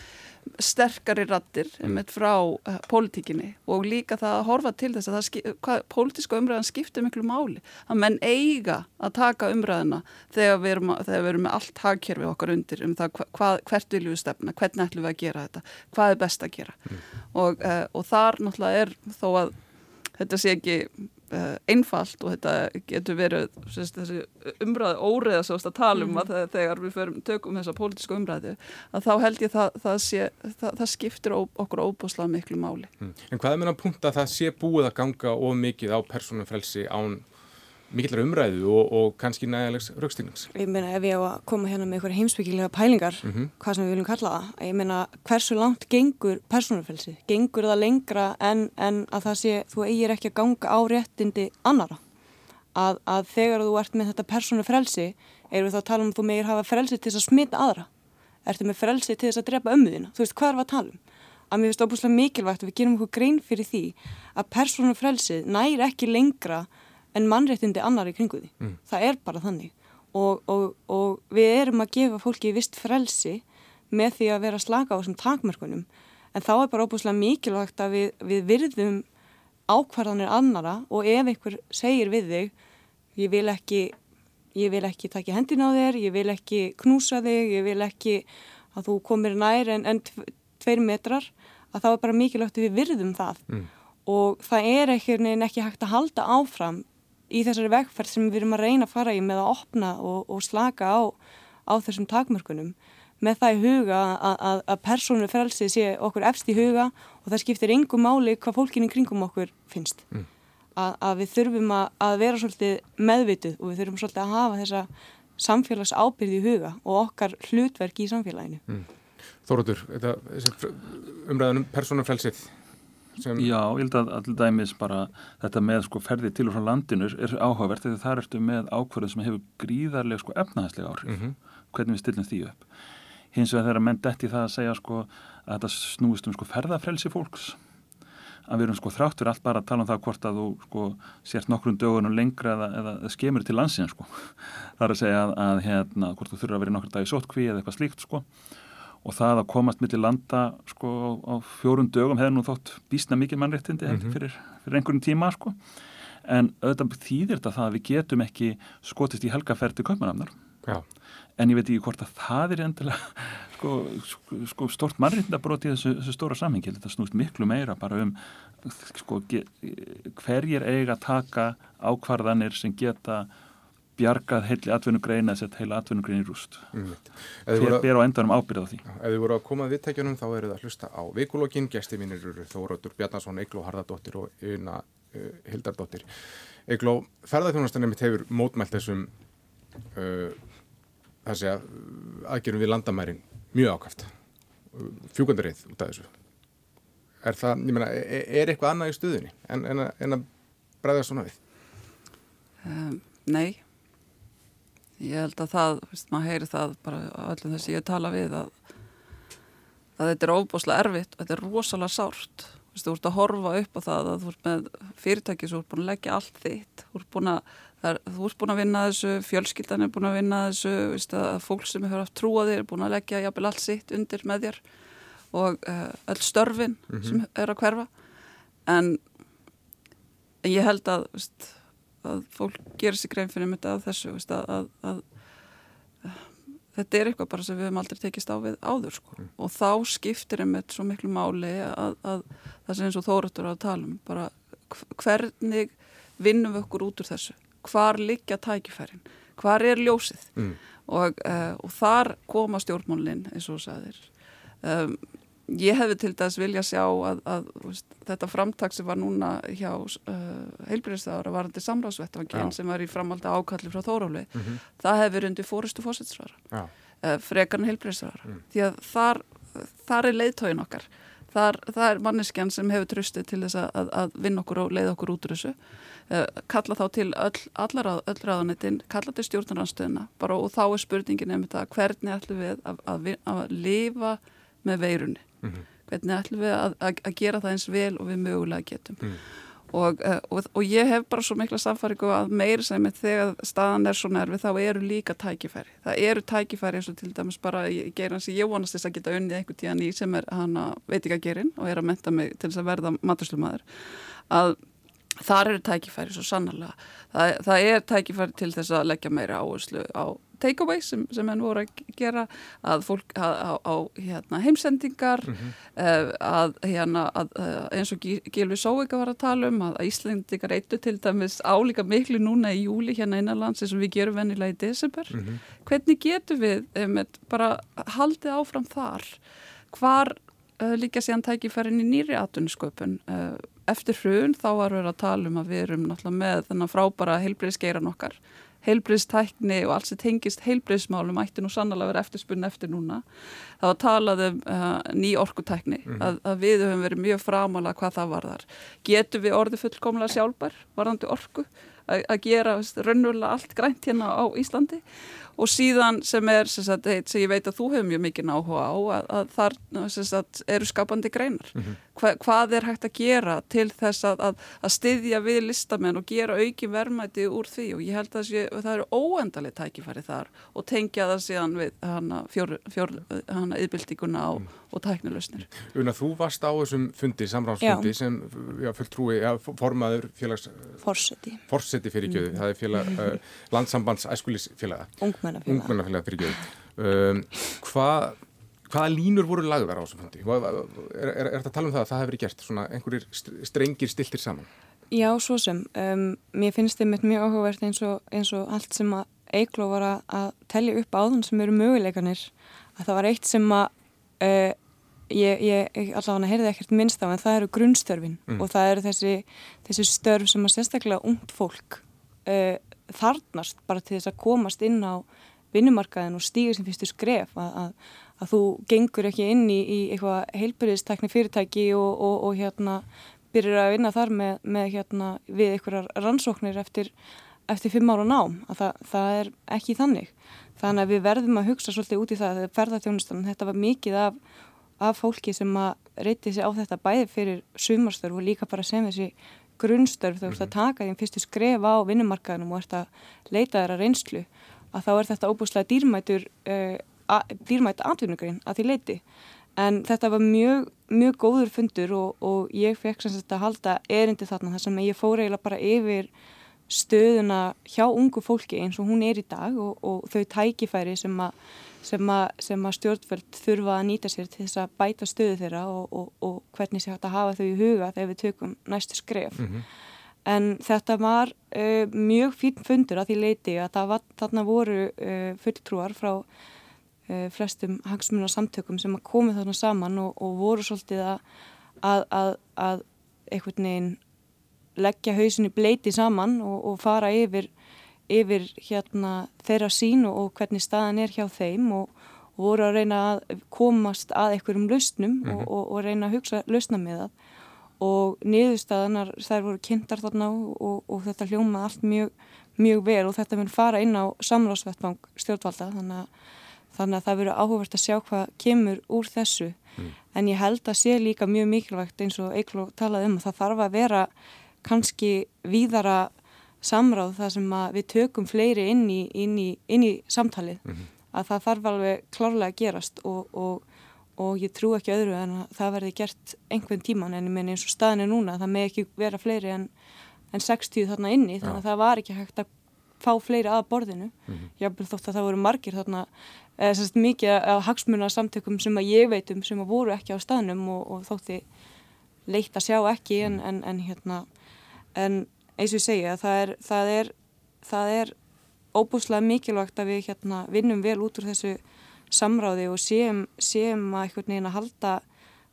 B: sterkari rattir mm. frá uh, pólitíkinni og líka það að horfa til þess að það, pólitíska umræðan skiptir miklu máli að menn eiga að taka umræðina þegar við erum, þegar við erum með allt hagkerfi okkar undir um það hvað, hvert viljum við stefna, hvernig ætlum við að gera þetta hvað er best að gera mm. og, uh, og þar náttúrulega er þó að þetta sé ekki einfalt og þetta getur verið sérst, þessi umræði óriða svo að tala um mm. að það, þegar við förum tökum þessa pólitísku umræði að þá held ég það, það, sé, það skiptir ó, okkur óbúslega miklu máli.
A: Mm. En hvað er að punta að það sé búið að ganga of mikið á persónum frelsi án mikillar umræðu og, og kannski nægilegs raukstýrnings.
D: Ég meina ef ég á að koma hérna með einhverja heimsbyggilega pælingar mm -hmm. hvað sem við viljum kalla það, ég meina hversu langt gengur persónufélsi gengur það lengra en, en að það sé þú eigir ekki að ganga á réttindi annara að, að þegar þú ert með þetta persónufélsi erum við þá að tala um þú meir hafa frelsi til þess að smita aðra? Ertu með frelsi til þess að drepa ömmuðina þú veist hvað er það að tala um? Að mér finnst óbúslega mikilvægt að við gerum okkur grein fyrir því að persónufrelsið næri ekki lengra en mannréttindi annar í kringu því. Mm. Það er bara þannig og, og, og við erum að gefa fólki vist frelsi með því að vera slaka á þessum takmörkunum en þá er bara óbúslega mikilvægt að við, við virðum ákvarðanir annara og ef einhver segir við þig ég vil ekki ég vil ekki taka hendin á þér, ég vil ekki knúsa þig, ég vil ekki að þú komir nær en, en tveir metrar að þá er bara mikilvægt að við virðum það mm. og það er ekki, ekki hægt að halda áfram í þessari vegferð sem við erum að reyna að fara í með að opna og, og slaka á, á þessum takmörkunum með það í huga að, að, að persónu frelsi sé okkur efst í huga og það skiptir engum máli hvað fólkinni kringum okkur finnst. Mm. Að, að við þurfum að vera svolítið meðvituð og við þurfum svolítið að hafa þessa samfélags ábyrði í huga og okkar hlutverk í samfélaginu. Mm.
A: Þórótur, umræðanum persónu frelsið
C: Sem... Já, ég held að allir dæmis bara þetta með sko ferði til og frá landinu er áhugavert þegar það ertu með ákverðu sem hefur gríðarlega sko efnahagslega áhrif. Mm -hmm. hvernig við stillum því upp. Hins vegar þegar menn detti það að segja sko að þetta snúist um sko ferðafrelsi fólks að við erum sko þráttur allt bara að tala um það hvort að þú sko sért nokkrum dögunum lengra eða, eða skemur til landsins sko. [LAUGHS] Það er að segja að, að hérna hvort þú þurfa að vera nokkur dag í sótkví eða eitthvað slíkt sko og það að komast millir landa sko á fjórun dögum hefði nú þótt bísna mikið mannréttindi mm -hmm. fyrir, fyrir einhvern tíma sko. En auðvitað þýðir þetta það að við getum ekki skotist í helgaferð til köpmanafnar en ég veit ekki hvort að það er endilega [LAUGHS] sko, sko, sko stort mannréttindabrót í þessu, þessu stóra samhengi. Þetta snúst miklu meira bara um sko hverjir eiga að taka ákvarðanir sem geta bjargað heili atvinnugreina eða sett heila atvinnugreina í rúst. Mm. þér ber á endanum ábyrða á því?
A: Ef þið voru að koma að viðtækjunum þá eru það að hlusta á vikulokkin, gæsti mínir eru Þórótur Bjarnason, Eigló Harðardóttir og Una uh, Hildardóttir. Eigló, ferðarþjónastanum mitt hefur mótmælt þessum uh, þessi að aðgerum við landamærin mjög ákvæft fjúkandarið út af þessu. Er það, ég meina, er, er eitthvað annað í stuðinni en, en, að, en að bregða svona við?
B: Um, nei ég held að það, veist, maður heyri það bara öllum þess að ég tala við að, að þetta er óbúslega erfitt og þetta er rosalega sárt. Þú ert að horfa upp á það að þú ert með fyrirtæki sem þú ert búin að leggja allt þitt. Þú ert búin að, er, þú ert búin að vinna þessu fjölskyldan er búin að vinna þessu veist, að fólk sem hefur haft trúaðir er búin að leggja jafnvel allt sitt undir með þér og uh, öll störfin mm -hmm. sem er að hverfa. En, en ég held að, veist, að fólk gerir sér grein fyrir þetta af þessu veist, að, að, að þetta er eitthvað bara sem við hefum aldrei tekist á við áður sko. mm. og þá skiptir einmitt svo miklu máli að, að það sem eins og Þórattur á að tala um bara hvernig vinnum við okkur út úr þessu hvar liggja tækifærin hvar er ljósið mm. og, uh, og þar koma stjórnmálinn eins og sæðir um, ég hefði til dæs vilja sjá að, að veist, þetta framtak sem var núna hjá uh, heilbyrjastæðara varandi samráðsvettvangin sem var í framaldi ákalli frá Þóráli mm -hmm. það hefði verið undir fórustu fósitsvara uh, frekarn heilbyrjastæðara mm. því að þar, þar er leiðtóin okkar. Þar, það er manneskjan sem hefur tröstu til þess að, að vinna okkur og leiða okkur út úr þessu. Uh, kalla þá til öll, allar öll ráðanetin, kalla til stjórnarnarstöðuna og þá er spurningin þetta hvernig ætlum við að, að lifa með veirunni mm -hmm. hvernig ætlum við að, að, að gera það eins vel og við mögulega getum mm. og, uh, og, og ég hef bara svo mikla samfæringu að meira sem þegar staðan er svo nervi þá eru líka tækifæri það eru tækifæri eins og til dæmis bara í geran sem ég vonast þess að geta unnið einhvern tíðan í sem er hana veitingagerinn og er að menta mig til þess að verða maturslumæður að þar eru tækifæri svo sannarlega það, það er tækifæri til þess að leggja meira áherslu á takeaway sem, sem henn voru að gera að fólk á, hérna, heimsendingar mm -hmm. uh, að, hérna, að uh, eins og Gilvi Sóvika var að tala um að Íslandingar eittu til dæmis álíka miklu núna í júli hérna innanlands og við gerum vennilega í desember mm -hmm. hvernig getum við um, bara haldið áfram þar hvar uh, líka síðan tækifærin í nýri atvinnsköpun eftir hrun þá var við að tala um að við erum náttúrulega með þennan frábara heilbreyðskeiran okkar heilbriðstækni og allt sem tengist heilbriðsmálum ætti nú sannlega verið eftirspunni eftir núna. Það var talað um uh, ný orkutækni, mm -hmm. að, að við höfum verið mjög framála hvað það var þar. Getur við orðið fullkomlega sjálfbar, varðandi orku, að, að gera raunverulega allt grænt hérna á Íslandi og síðan sem er sem, sagt, sem ég veit að þú hefur mjög mikið áhuga á að, að þar sagt, eru skapandi greinar mm -hmm. Hva, hvað er hægt að gera til þess að, að, að styðja við listamenn og gera auki vermaði úr því og ég held að sé, það eru óendalega tækifæri þar og tengja það síðan við hana, fjór, fjór, hana yðbildíkuna á, mm. og tæknilausnir
A: Una, þú varst á þessum fundi, samráðsfundi sem já, fulltrúi, já, formaður félags
D: Forseti
A: Forseti fyrir gjöðu, mm. það er félag, [LAUGHS] uh, landsambands æskulisfélaga
D: Ungmenn
A: ungmennafélag. Ungmennafélag fyrir göðu. Um, hvað, hvaða línur voru lagðar á þessum fundi? Er, er, er þetta að tala um það að það hefur verið gert? Svona einhverjir strengir stiltir saman?
D: Já, svo sem. Um, mér finnst þið mitt mjög áhugavert eins og, eins og allt sem að Eikló var að, að tellja upp áðan sem eru möguleikanir. Að það var eitt sem að uh, ég, ég allavega heyrði ekkert minnst á en það eru grunnstörfin mm. og það eru þessi, þessi störf sem að sérstaklega ungt fólk uh, þarnast bara til þess að komast inn á vinnumarkaðin og stígur sem fyrstu skref að, að, að þú gengur ekki inn í, í eitthvað heilbyrðistekni fyrirtæki og, og, og hérna byrjur að vinna þar með, með hérna við einhverjar rannsóknir eftir, eftir fimm ára nám að það, það er ekki þannig þannig að við verðum að hugsa svolítið út í það þegar ferðarþjónustan, þetta var mikið af, af fólki sem að reyti sig á þetta bæði fyrir sumarstörf og líka bara sem þessi grunnstörf þú ert að mhm. taka því fyrstu skref á vinnumarkaðinum og ert að leita þeirra reynslu að þá er þetta óbúslega dýrmætur uh, dýrmætt atvinnugrein að því leiti en þetta var mjög, mjög góður fundur og, og ég fekk sem sagt að halda erindi þarna þar sem ég fór eiginlega bara yfir stöðuna hjá ungu fólki eins og hún er í dag og, og þau tækifæri sem að sem að, sem að stjórnvöld þurfa að nýta sér til þess að bæta stöðu þeirra og, og, og hvernig sé hægt að hafa þau í huga þegar við tökum næstu skref. Mm -hmm. En þetta var uh, mjög fín fundur að því leiti að var, þarna voru uh, fulltrúar frá flestum hangsmunar samtökum sem að komi þarna saman og, og voru svolítið að, að, að, að einhvern veginn leggja hausin í bleiti saman og fara yfir yfir hérna þeirra sín og hvernig staðan er hjá þeim og, og voru að reyna að komast að einhverjum lausnum mm -hmm. og, og, og reyna að hugsa lausna með það og niðurstaðanar þær voru kynntar þarna og þetta hljómað allt mjög, mjög vel og þetta mun fara inn á samráðsvettbang stjórnvalda þannig að þannig að það verður áhugavert að sjá hvað kemur úr þessu mm. en ég held að sé líka mjög mikilvægt eins og Eiklo talaði um að það þarf að vera kannski víðara samráð þar sem við tökum fleiri inn í, inn í, inn í samtalið mm -hmm. að það þarf alveg klárlega að gerast og, og, og ég trú ekki öðru en að það verði gert einhvern tíman en ég menn eins og staðin er núna það með ekki vera fleiri en, en 60 þarna inni þannig að það var ekki hægt að fá fleiri að borðinu mm -hmm. jábel þótt að það voru margir þarna eða sérst mikið af hagsmuna samtökum sem að ég veitum sem að voru ekki á staðnum og, og þótti leitt að sjá ekki en, en, en hérna en eins og ég segja það er, það er, það er óbúslega mikilvægt að við hérna, vinnum vel út úr þessu samráði og séum, séum að einhvern veginn að halda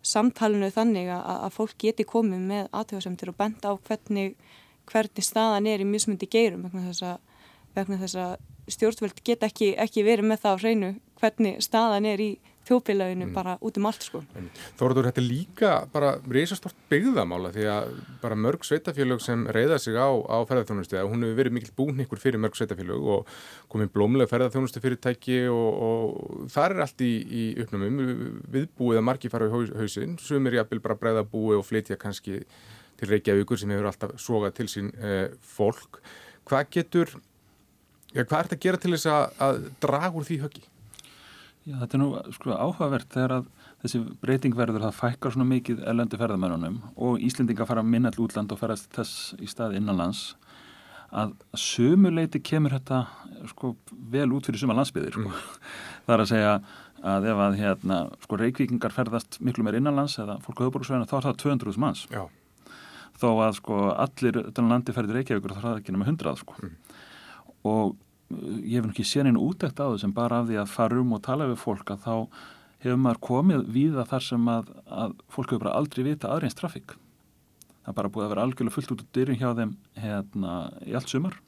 D: samtalenu þannig að, að fólk geti komið með aðtöðasemtir og benda á hvernig, hvernig staðan er í mismundi geirum vegna þess að, vegna þess að stjórnvöld get ekki, ekki verið með það á hreinu hvernig staðan er í þjóðfélaginu mm. bara út um allt sko.
A: Þóraður, þetta er líka bara reysastort byggðamála því að bara mörg sveitafélög sem reyða sig á, á ferðarþjónustu, hún hefur verið mikil búin ykkur fyrir mörg sveitafélög og komið blómlega ferðarþjónustu fyrirtæki og, og það er allt í, í uppnámum viðbúið að margi fara í hausin, sumir jafnvel bara breyða búi og flytja kannski til Reykjavíkur sem hefur alltaf sogað til sín eh, fólk. Hvað getur, ja, hvað er þetta að gera til þess að, að draga úr því höggi?
C: Já, þetta er nú sko áhugavert þegar að þessi breyting verður það fækkar svona mikið ellendi ferðamennunum og Íslendinga fara minnall útland og ferast þess í stað innanlands að sömuleiti kemur þetta sko vel út fyrir suma landsbyðir sko. Mm. [LAUGHS] Það er að segja að ef að hérna sko reykvíkingar ferðast miklu meir innanlands eða fólk á höfbúrúsvæðinu þá er það 200 manns. Já. Þó að sko allir landi ferðir reykjavíkur þá er það ekki nema 100 sko. Mm. Og ég hef ekki séð einu útækt á þessum bara af því að fara um og tala við fólk að þá hefur maður komið víða þar sem að, að fólk hefur bara aldrei vita aðreins trafík. Það er bara búið að vera algjörlega fullt út úr dyrjum hjá þeim hérna í allt sumar.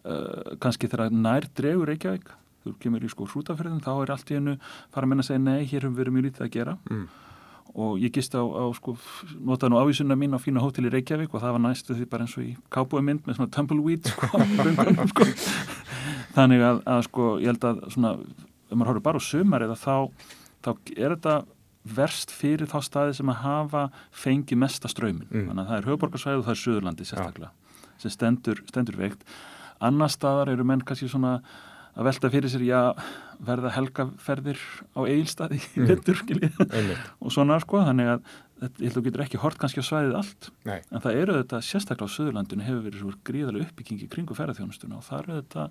C: Uh, kannski þegar nær dregur Reykjavík þú kemur í sko hrútafyrðin þá er allt í hennu fara að menna að segja nei, hér hefur verið mjög lítið að gera. Mm og ég gist á, á sko, notaði nú ávísunna mín á fína hótel í Reykjavík og það var næstu því bara eins og í kábúið með svona tumbleweed sko, [LAUGHS] röngunum, sko. þannig að, að sko ég held að svona, ef maður horfður bara á sumar eða þá, þá er þetta verst fyrir þá staði sem að hafa fengið mesta ströymin mm. þannig að það er höfuborgarsvæð og það er Suðurlandi sérstaklega ja. sem stendur, stendur veikt annar staðar eru menn kannski svona að velta fyrir sér, já, verða helgaferðir á eigilstaði í vettur, mm. [LAUGHS] og svona sko, þannig að þetta, ég held að þú getur ekki hort kannski á svæðið allt, Nei. en það eru þetta sérstaklega á Suðurlandinu hefur verið svo gríðarlega uppbyggingi kringu ferðarþjónustuna og það eru þetta,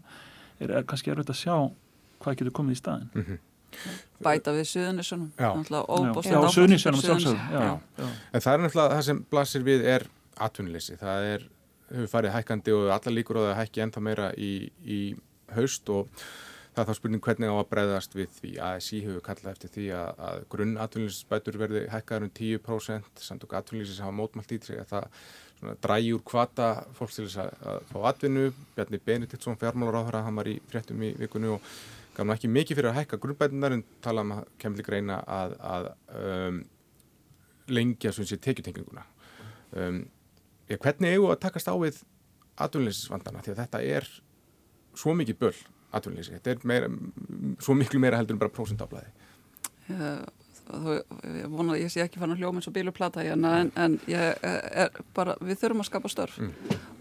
C: er, er kannski erfitt að sjá hvað getur komið í staðin. Mm -hmm.
B: Bæta við Suðunissunum,
C: já, já.
A: En það er náttúrulega það sem blasir við er atvinnleysi, það er hefur farið hækkandi og allar líkur á það að hækki ennþá meira í, í haust og það er þá spurning hvernig á að breyðast við því. Að sí hefur kallað eftir því að, að grunn atvinnlýsinsbætur verði hækkaður um 10% samt og atvinnlýsins hafa mótmælt í því að það drægi úr kvata fólk til þess að, að fá atvinnu. Bjarni Benediktsson fjármálar á það hann var í fréttum í vikunni og gaf nú ekki mikið fyrir að hækka grunnbætunar en tala um að kemur líka reyna að, að um, lengja svona sér tekjutenginguna. Um, hvernig eigum að takast á við atvinnlýsinsvandana því að þetta er svo mikið böll atvinnleysi, þetta er meira, svo miklu meira heldur en bara prósendaflæði
B: uh, Ég vona að ég sé ekki fann að hljóma eins og bíluplata hérna en, en ég er bara, við þurfum að skapa störf mm.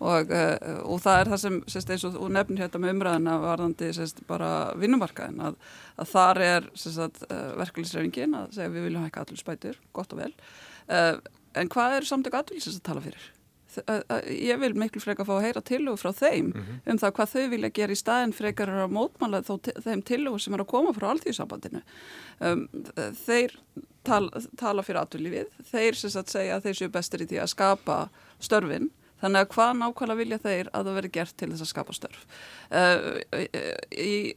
B: og, uh, og það er það sem, sérst, eins og nefnir hérna með umræðina varðandi sérst, bara vinnumarkaðin að, að þar er sérst, uh, verkefliðsrefingin að segja við viljum hækka allir spætur, gott og vel uh, en hvað er samtök aðvils að tala fyrir? Ég vil miklu frekar fá að heyra tilhugu frá þeim mm -hmm. um það hvað þau vilja gera í staðin frekar að mótmála þeim tilhugu sem er að koma frá alltíðsambandinu um, þeir tal, tala fyrir aðvöldlífið þeir sem sagt segja að þeir séu bestir í því að skapa störfin. Þannig að hvað nákvæmlega vilja þeir að það veri gert til þess að skapa störf? Uh, í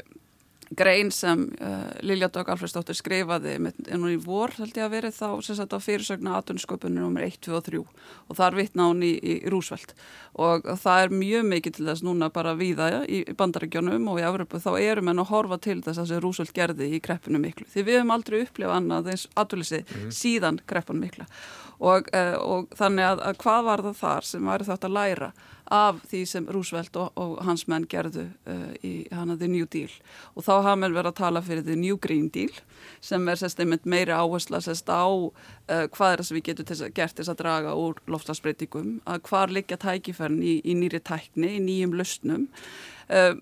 B: grein sem uh, Lilja Dögg Alfredsdóttir skrifaði en hún í vor held ég að verið þá sem sagt á fyrirsögna aðtunsköpunum nr. 1, 2 og 3 og þar vittna hún í, í Rúsveld og það er mjög mikið til þess núna bara viða ja, í, í bandaregjónum og í Evropu þá erum en að horfa til þess að þessi Rúsveld gerði í kreppinu miklu því við hefum aldrei upplifað annað eins aðtúlisi mm. síðan kreppinu mikla og, uh, og þannig að, að hvað var það þar sem væri þátt að læra af því sem Roosevelt og, og hans menn gerðu uh, í hana The New Deal. Og þá hafa menn verið að tala fyrir The New Green Deal sem er sérst einmitt meiri áhersla sérst á uh, hvað er það sem við getum til gert þess að draga úr loftasbreytingum að hvar liggja tækifærin í, í nýri tækni, í nýjum lausnum? Uh,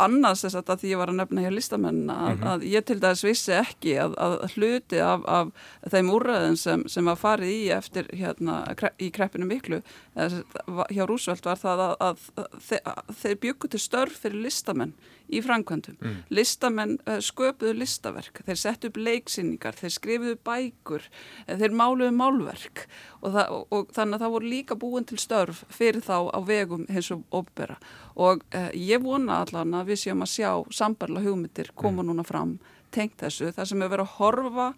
B: annars þess að því ég var að nefna hér listamenn að, mm -hmm. að ég til dæs vissi ekki að, að hluti af, af þeim úrræðin sem, sem að farið í eftir hérna í kreppinu miklu hjá Rúsveld var það að, að þeir byggu til störf fyrir listamenn í framkvæmdum. Mm. Listamenn uh, sköpuðu listaverk, þeir settu upp leiksynningar, þeir skrifuðu bækur, uh, þeir máluðu málverk og, það, og, og þannig að það voru líka búin til störf fyrir þá á vegum hins og opera og uh, ég vona allan að við séum að sjá sambarla hugmyndir koma mm. núna fram tengt þessu, það sem er verið að horfa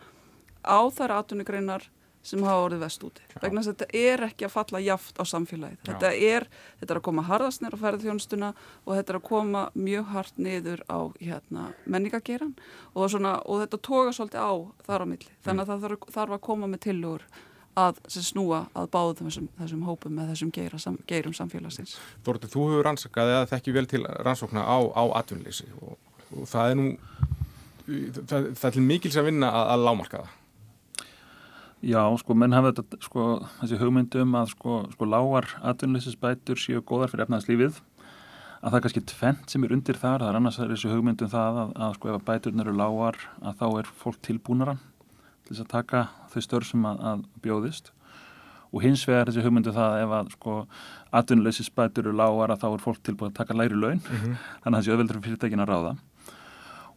B: á þær aðtunugreinar sem hafa orðið vest úti. Vegna að þetta er ekki að falla jaft á samfélagið. Þetta er, þetta er að koma harðast nýra á ferðarþjónustuna og þetta er að koma mjög hart niður á hérna, menningageran og, svona, og þetta toga svolítið á þar á milli. Þannig að það þarf, þarf að koma með tilugur að snúa að báða þessum, þessum hópum með þessum geira, sam, geirum samfélagsins.
A: Þorður, þú hefur rannsakað eða þekki vel til rannsókna á, á atvinnleysi og, og það er nú það, það er til mikils að vinna að, að lámarka það.
C: Já, sko, menn hafa þetta, sko, þessi hugmyndum að, sko, sko, lágar atvinnleysisbætur séu góðar fyrir efnaðslífið að það er kannski tvent sem er undir þar, það er annars þessi hugmyndum það að, að sko, ef bæturinn eru lágar að þá er fólk tilbúnara til þess að taka þau störf sem að, að bjóðist. Og hins vegar þessi hugmyndum það ef að, sko, atvinnleysisbætur eru lágar að þá er fólk tilbúin að taka læri laun, mm -hmm. þannig að þessi öðveldur fyrirtækin að ráða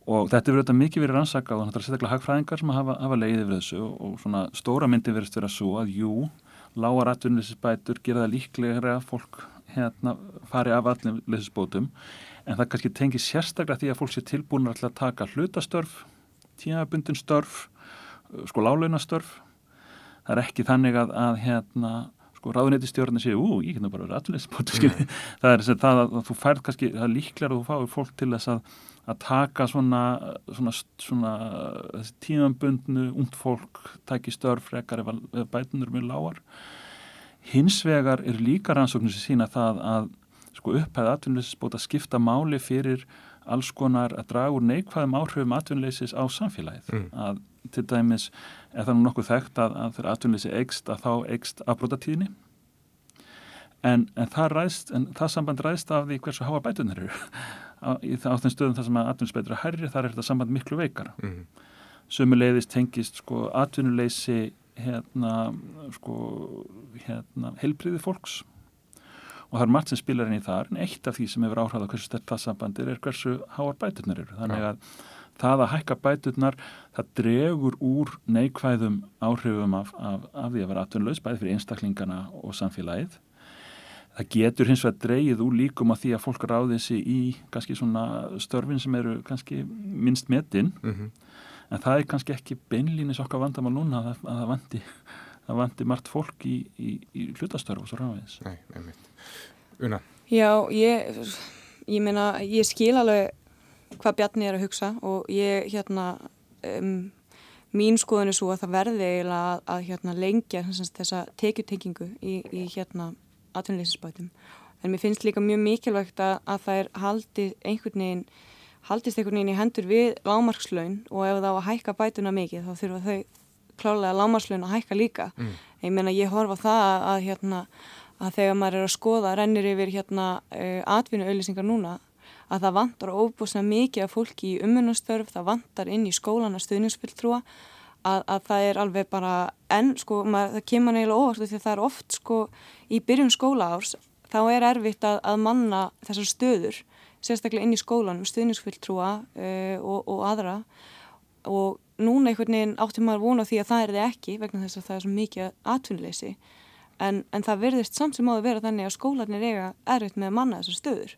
C: og þetta verður þetta mikið verið rannsakað og þetta er sérstaklega hagfræðingar sem hafa, hafa leiðið við þessu og, og svona stóra myndi verðist vera svo að jú, lágar atvinnuleysisbætur gera það líklega að fólk hérna fari af atvinnuleysisbótum. En það kannski tengir sérstaklega því að fólk sé tilbúin að taka hlutastörf, tímabundin störf, sko lálaunastörf það er ekki þannig að, að hérna sko ráðuneytistjórnir séu, ú, ég geta bara verið atvinnuleysisbótu, mm. [LAUGHS] það er það að þú færð kannski, það er líklega að þú fáir fólk til þess að að taka svona, svona, svona tímanbundnu, ungd fólk tæki störf frekar ef, ef bætunur mjög lágar. Hins vegar er líka rannsóknir sem sína það að sko, upphæða atvinnuleysisbóta skipta máli fyrir alls konar að draga úr neikvæðum áhrifum atvinnuleysis á samfélagið. Mm. Að til dæmis er það nú nokkuð þekkt að, að þegar atvinnuleysi eigst að þá eigst afbrótatíðni en, en, en það samband ræðst af því hversu háa bætunir eru. [LAUGHS] Á, á þeim stöðum þar sem að atvinnuleysbeitur er herri þar er þetta samband miklu veikara. Mm -hmm. sömuleiðist tengist sko atvinnuleysi hérna sko hérna heilbriði fólks. Og það er margt sem spilar inn í þar en eitt af því sem hefur áhrað á hversu stert það sambandir er hversu háar bæturnar eru. Þannig að það að hækka bæturnar það dregur úr neikvæðum áhrifum af, af, af því að vera atvinnulegs bæði fyrir einstaklingana og samfélagið það getur hins vegar dreyið úr líkum að því að fólk ráði þessi í kannski svona störfin sem eru kannski minnst metinn mm -hmm. en það er kannski ekki beinlýnis okkar vandamál núna að, að það vandi það vandi margt fólk í, í, í hlutastörf og svo ráðins
A: Nei, einmitt Una?
D: Já, ég ég meina, ég skil alveg hvað Bjarni er að hugsa og ég hérna um, mín skoðun er svo að það verði eiginlega að, að hérna lengja þess að tekjutengingu í, í hérna atvinnuleysisbætum. En mér finnst líka mjög mikilvægt að, að það er haldið einhvern veginn, haldist einhvern veginn í hendur við lámarkslaun og ef það á að hækka bætuna mikið þá þurfa þau klálega lámarkslaun að hækka líka. Mm. Ég meina ég horfa það að, að, hérna, að þegar maður er að skoða, rennir yfir hérna, uh, atvinnuauðlýsingar núna, að það vantar óbúslega mikið af fólki í umunastörf, það vantar inn í skólana stuðningsfylltrúa að, að það er alveg bara enn, sko, maður, það kemur neila óvart því það er oft, sko, í byrjun skóla árs, þá er erfitt að, að manna þessar stöður sérstaklega inn í skólanum, stuðningsfylltrúa uh, og, og aðra. Og núna einhvern veginn átti maður vona því að það er þið ekki vegna þess að það er svo mikið atvinnleysi en, en það verðist samt sem áður vera þannig að skólanir eiga erfitt með að manna þessar stöður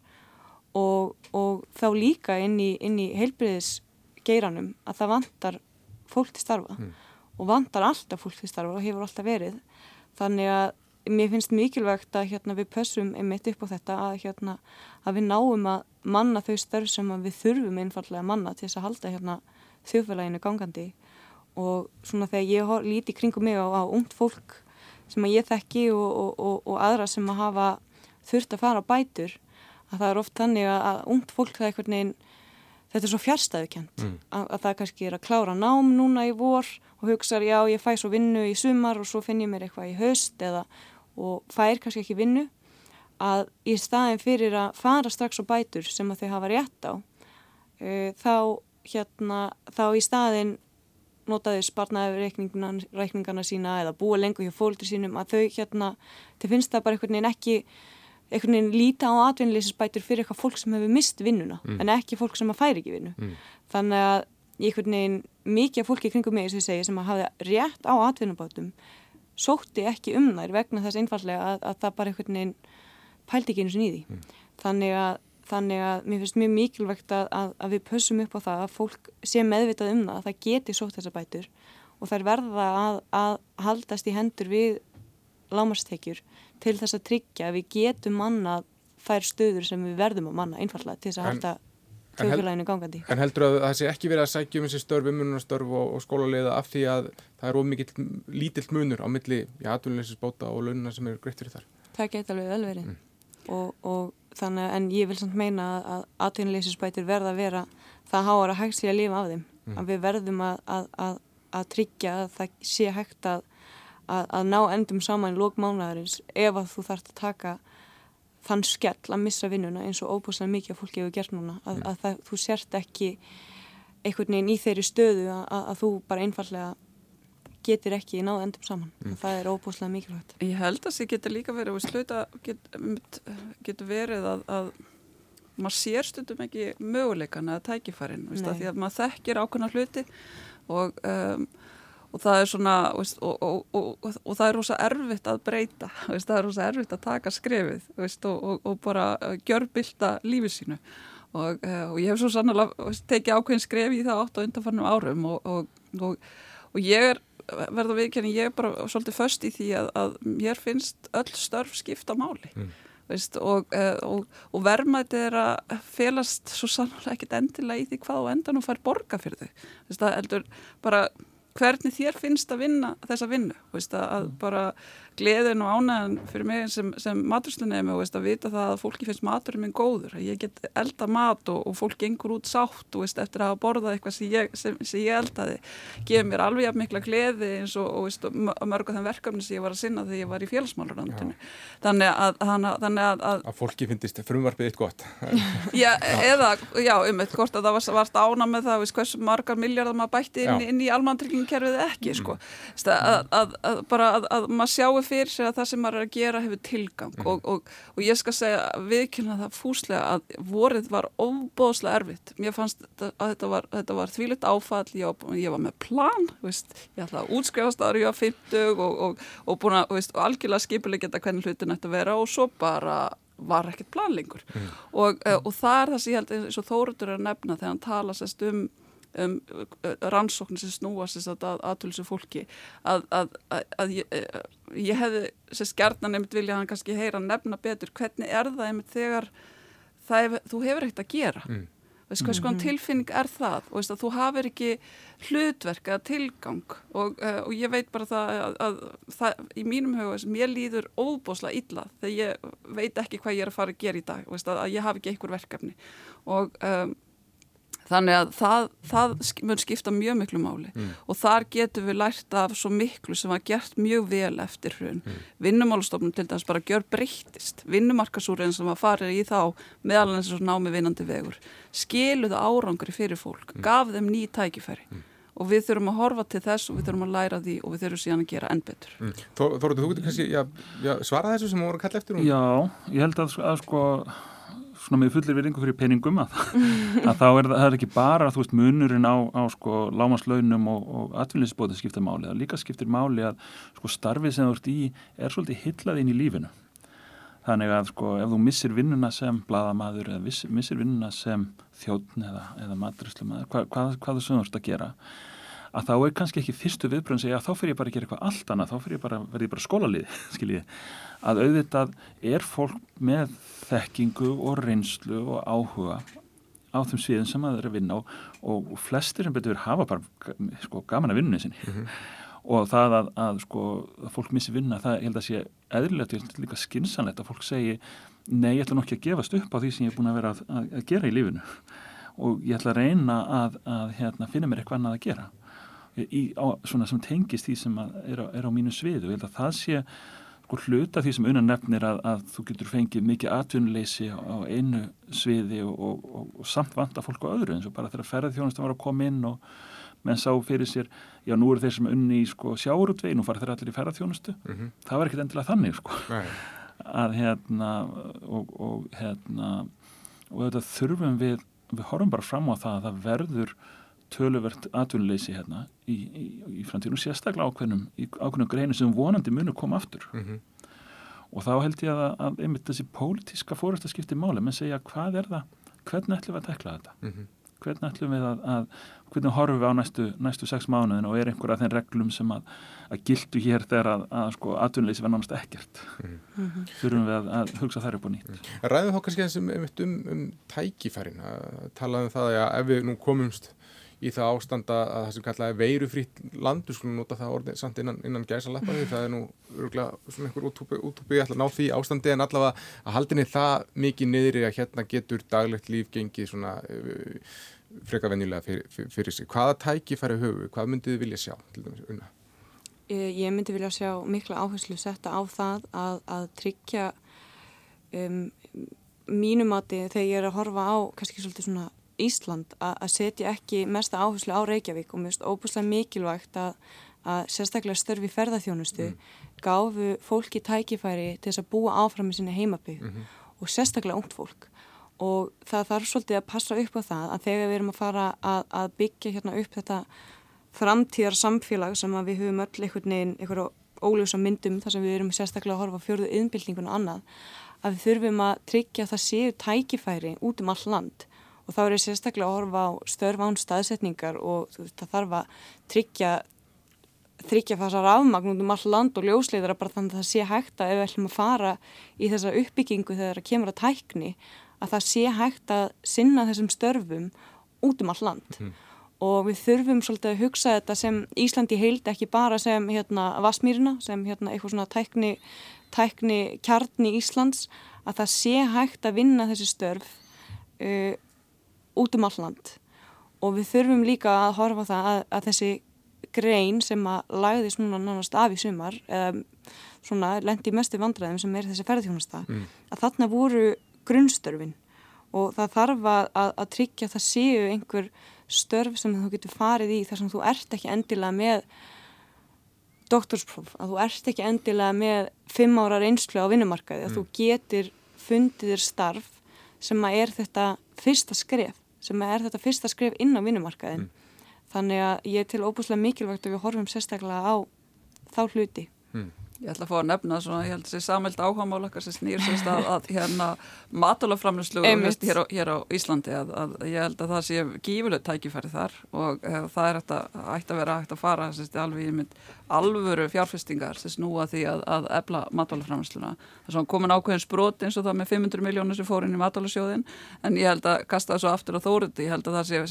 D: og, og þá líka inn í, í heilbriðisgeiranum að það vantar fólk til starfa mm. og vantar alltaf fólk til starfa og hefur alltaf verið þannig að mér finnst mikilvægt að hérna, við pössum einmitt upp á þetta að, hérna, að við náum að manna þau störf sem við þurfum einfallega að manna til þess að halda hérna, þjóðfélaginu gangandi og svona þegar ég líti kringum mig á, á ungt fólk sem að ég þekki og, og, og, og aðra sem að hafa þurft að fara á bætur að það er oft þannig að, ungt fólk það er einhvern veginn þetta er svo fjárstæðukent mm. að, að það kannski er að klára nám núna í vor og hugsaður já ég fæ svo vinnu í sumar og svo finn ég mér eitthvað í haust eða og fær kannski ekki vinnu að í staðin fyrir að fara strax á bætur sem að þau hafa rétt á uh, þá hérna þá í staðin notaði sparnaði reikningarna sína eða búa lengur hjá fólkdur sínum að þau hérna, þau finnst það bara einhvern veginn ekki einhvern veginn líta á atvinnileysisbætur fyrir eitthvað fólk sem hefur mist vinnuna mm. en ekki fólk sem að færi ekki vinnu mm. þannig að einhvern veginn mikið fólki kringum mig sem segi sem að hafa rétt á atvinnubátum sótti ekki um þær vegna þess einfallega að, að það bara einhvern veginn pældi ekki eins og nýði mm. þannig að þannig að mér finnst mjög mikilvægt að, að, við pössum upp á það að fólk sé meðvitað um það að það geti sótt þessar bætur og þær verða að, að haldast í hendur við lámarstekjur til þess að tryggja að við getum manna þær stöður sem við verðum að manna einfallega til þess að halda þjóðfélaginu gangandi.
A: En heldur að það sé ekki verið að sækja um þessi störf, ummununarstörf og, og skólaleiða af því að það er ómikið lítill munur á milli í atvinnulegisbóta og laununa sem eru greitt fyrir þar?
D: Það geta alveg vel verið mm. og, og þannig en ég vil samt meina að atvinnuleysisbætir verða að vera það háar að hægt sé að lifa af þeim mm. að við verðum að, að, að, að tryggja að það sé hægt að ná endum saman í lókmánaðarins ef að þú þarfst að taka þann skell að missa vinnuna eins og óbúslega mikið að fólki hefur gert núna að mm. það, þú sért ekki einhvern veginn í þeirri stöðu að þú bara einfallega getur ekki náða endum saman mm. og það er óbúslega mikilvægt.
B: Ég held að það getur líka verið og sluta get, getur verið að, að maður sér stundum ekki möguleikana að tækifærin, því að maður þekkir ákveðna hluti og, um, og það er svona veist, og, og, og það er rosa erfitt að breyta, [LAUGHS] veist, það er rosa erfitt að taka skrefið veist, og bara gjörbylta lífið sínu uh, og ég hef svo sannlega tekið ákveðin skref í það átt á undanfarnum árum og ég er verða viðkenni, ég er bara svolítið först í því að, að mér finnst öll störf skipta máli mm. veist, og, eh, og, og vermaðið er að felast svo sannlega ekkit endilega í því hvað og endan og fær borga fyrir þau veist, það heldur bara hvernig þér finnst að vinna þessa vinnu veist, að mm. bara gleðin og ánæðan fyrir mig sem, sem maturslinni og veist, að vita það að fólki finnst maturinn minn góður, að ég get elda mat og, og fólk gengur út sátt og veist, eftir að hafa borðað eitthvað sem ég, sem, sem ég eldaði gefur mér alveg jafn mikla gleði eins og, og mörg af þeim verkefni sem ég var að sinna þegar ég var í félagsmálurandinu þannig að, þannig að, að
A: að fólki finnist frumvarpið eitt gott. [LAUGHS]
B: Já, eða, já, um eitt hvort að það var, varst ána með það, veist, hversu margar miljardar maður bætti inn, inn í almantryggingerfið ekki, sko, mm. að, að bara að maður sjáu fyrir sér að það sem maður er að gera hefur tilgang. Mm. og, og, og ég skal segja viðkynna það fúslega að vorið var ofbóðslega erfitt. Mér fannst að þetta var, var þvílitt áfall. Ég, ég var með plan veist, ég ætlaði að útskrifast aðra ég á 50 og, og búin að veist, algjörlega skipileg geta hvernig hlutin ætti að vera og svo bara var ekkert planlingur mm. og, og það er það sem ég held eins og Þóruður er að nefna þegar hann tala sérst um um, rannsóknir sem snúast að aðtölusu fólki að, að, að, að ég, ég hefði sérst gerðan einmitt vilja hann kannski heyra nefna betur hvernig er það einmitt þegar það hef, þú hefur ekkert að gera? Mm. veist hvað skoðan mm. -hmm. tilfinning er það? Og veist að þú hafur ekki hlutverk eða tilgang. Og, uh, og ég veit bara það að það, í mínum huga sem ég líður óbúslega illa þegar ég veit ekki hvað ég er að fara að gera í dag. Veist að ég hafi ekki einhver verkefni. Og um, Þannig að það, það mun skipta mjög miklu máli mm. og þar getum við lært af svo miklu sem var gert mjög vel eftir hrun. Mm. Vinnumálastofnum til dæmis bara gjör breyttist. Vinnumarkasúriðin sem var farið í þá meðal eins og námi vinnandi vegur. Skiluðu árangri fyrir fólk, mm. gaf þeim ný tækifæri mm. og við þurfum að horfa til þess og við þurfum að læra því og við þurfum síðan að gera enn betur. Mm.
A: Þóruður, þú getur kannski svara þessu sem voru að kalla eftir?
C: Um? Já, ég held að, að sko svona með fullir viðringu fyrir peningum að, [LAUGHS] að þá er það er ekki bara veist munurinn á, á sko lámaslaunum og, og atvinninsbótið skiptir máli það líka skiptir máli að sko starfið sem þú ert í er svolítið hillað inn í lífinu. Þannig að sko ef þú missir vinnuna sem bladamadur eða missir vinnuna sem þjóttn eða, eða maturislu maður hva, hvað, hvað þú sem þú ert að gera að þá er kannski ekki fyrstu viðbrönd segja að þá fyrir ég bara að gera eitthvað allt annað þá fyrir ég bara, verði ég bara skólalið [LAUGHS] skiljið að auðvitað er fólk með þekkingu og reynslu og áhuga á þeim sviðin sem það er að vinna og, og flestir sem betur hafa bara sko, gaman að vinna sinni. Mm -hmm. og það að, að sko að fólk missi vinna, það held að sé eðlilegt, held líka skinsanlegt að fólk segi nei, ég ætla nokkið að gefast upp á því sem ég er búin að vera að, að, að gera í lífinu. Og ég ætla að reyna að, að hérna, finna mér eitthvað annað að gera í, á, svona sem tengist því sem er á, er á mínu sviðu og ég held að það sé sko hluta því sem unan nefnir að, að þú getur fengið mikið atvinnuleysi á, á einu sviði og, og, og, og samt vanta fólk á öðru eins og bara þegar ferðarþjónustan var að koma inn og menn sá fyrir sér, já nú eru þeir sem unni í sko sjáurútvegi, nú fara þeir allir í ferðarþjónustu mm -hmm. það var ekkert endilega þannig sko. Að hérna og hérna og þetta þurfum við, við horfum bara fram á það að það verður töluvert atvinnuleysi hérna í, í, í framtíðunum sérstaklega ákveðnum í ákveðnum greinu sem vonandi munu koma aftur. Mm -hmm. og þá held ég að, að einmitt þessi pólitíska fórhastaskipti máli, menn segja hvað er það? Hvernig ætlum við að tekla þetta? Mm -hmm. hvernig ætlum við að, að hvernig horfum við á næstu, næstu sex mánuðin og er einhver af þenn reglum sem að, að gildu hér þegar að, að sko atvinnuleysi verður náttúrulega ekkert? Mm -hmm. þurfum við að hugsa þær upp á nýtt?
A: Ræðum þá kannski þessum um, um tækifærin. Að tala um það að ef við nú komumst í það ástanda að það sem kallaði veirufrýtt land, við skulum nota það orðið samt innan, innan gæsa lappaði, það er nú örgulega svona einhver útúpi að ná því ástandi en allavega að haldinni það mikið niðri að hérna getur daglegt líf gengið svona uh, freka venjulega fyrir, fyrir, fyrir sig. Hvaða tæki færi höfu, hvað myndið þið vilja sjá dæmis unna?
D: Ég myndi vilja sjá mikla áherslu setta á það að, að tryggja um, mínumati þegar ég er að horfa á kannski svolítið svona Ísland að setja ekki mesta áherslu á Reykjavík og finnst óbúslega mikilvægt að, að sérstaklega störfi ferðarþjónustu mm. gáfu fólki tækifæri til þess að búa áfram í sinni heimabygg mm -hmm. og sérstaklega ungt fólk og það þarf svolítið að passa upp á það að þegar við erum að fara að, að byggja hérna upp þetta framtíðar samfélag sem við höfum öll einhvern veginn, einhverju óljósa myndum þar sem við erum sérstaklega að horfa fjörðu yðnbildningun og annað, að við þurfum að tryggja að það séu tækifæri út um all land og þá er ég sérstaklega að horfa á störf án staðsetningar og veist, það þarf að tryggja þryggja þessar afmagnum um all land og ljósleiðara bara þannig að það sé hægt að ef við ætlum að fara í þessa uppbyggingu þegar það kemur að tækni að það sé hægt að sinna þessum störfum út um all land mm. og við þurfum svolítið að hugsa þetta sem Íslandi heildi ekki bara sem hérna Vasmýrina sem hérna eitthvað svona tækni, tækni kjarni Íslands að það sé hægt að vinna þessi störf uh, út um alland og við þurfum líka að horfa það að, að þessi grein sem að lagði svona nánast af í sumar eða svona lendi mestu vandræðum sem er þessi ferðarþjónasta mm. að þarna voru grunnstörfin og það þarf að, að tryggja að það séu einhver störf sem þú getur farið í þar sem þú ert ekki endilega með doktorspróf, að þú ert ekki endilega með fimm ára reynslu á vinnumarkaði, að mm. þú getur fundið þér starf sem að er þetta fyrsta skref sem er þetta fyrsta skrif inn á vinnumarkaðin. Mm. Þannig að ég er til óbúslega mikilvægt að við horfum sérstaklega á þá hluti. Mm.
B: Ég ætla að fá að nefna svona, ég held að það sé samveld áhámál okkar sem snýr sérst að, að hérna matálaframlýslu hér, hér á Íslandi að, að ég held að það sé gífulegt tækifæri þar og e, það er hægt að, að vera hægt að fara sérst alveg í mynd alvöru fjárfestingar sem snúa því að ebla matálaframlýsluna. Það er svona komin ákveðin sprót eins og það með 500 miljónir sem fór inn í matálasjóðin en ég held að kasta það svo aftur á þóruði, ég held að það sé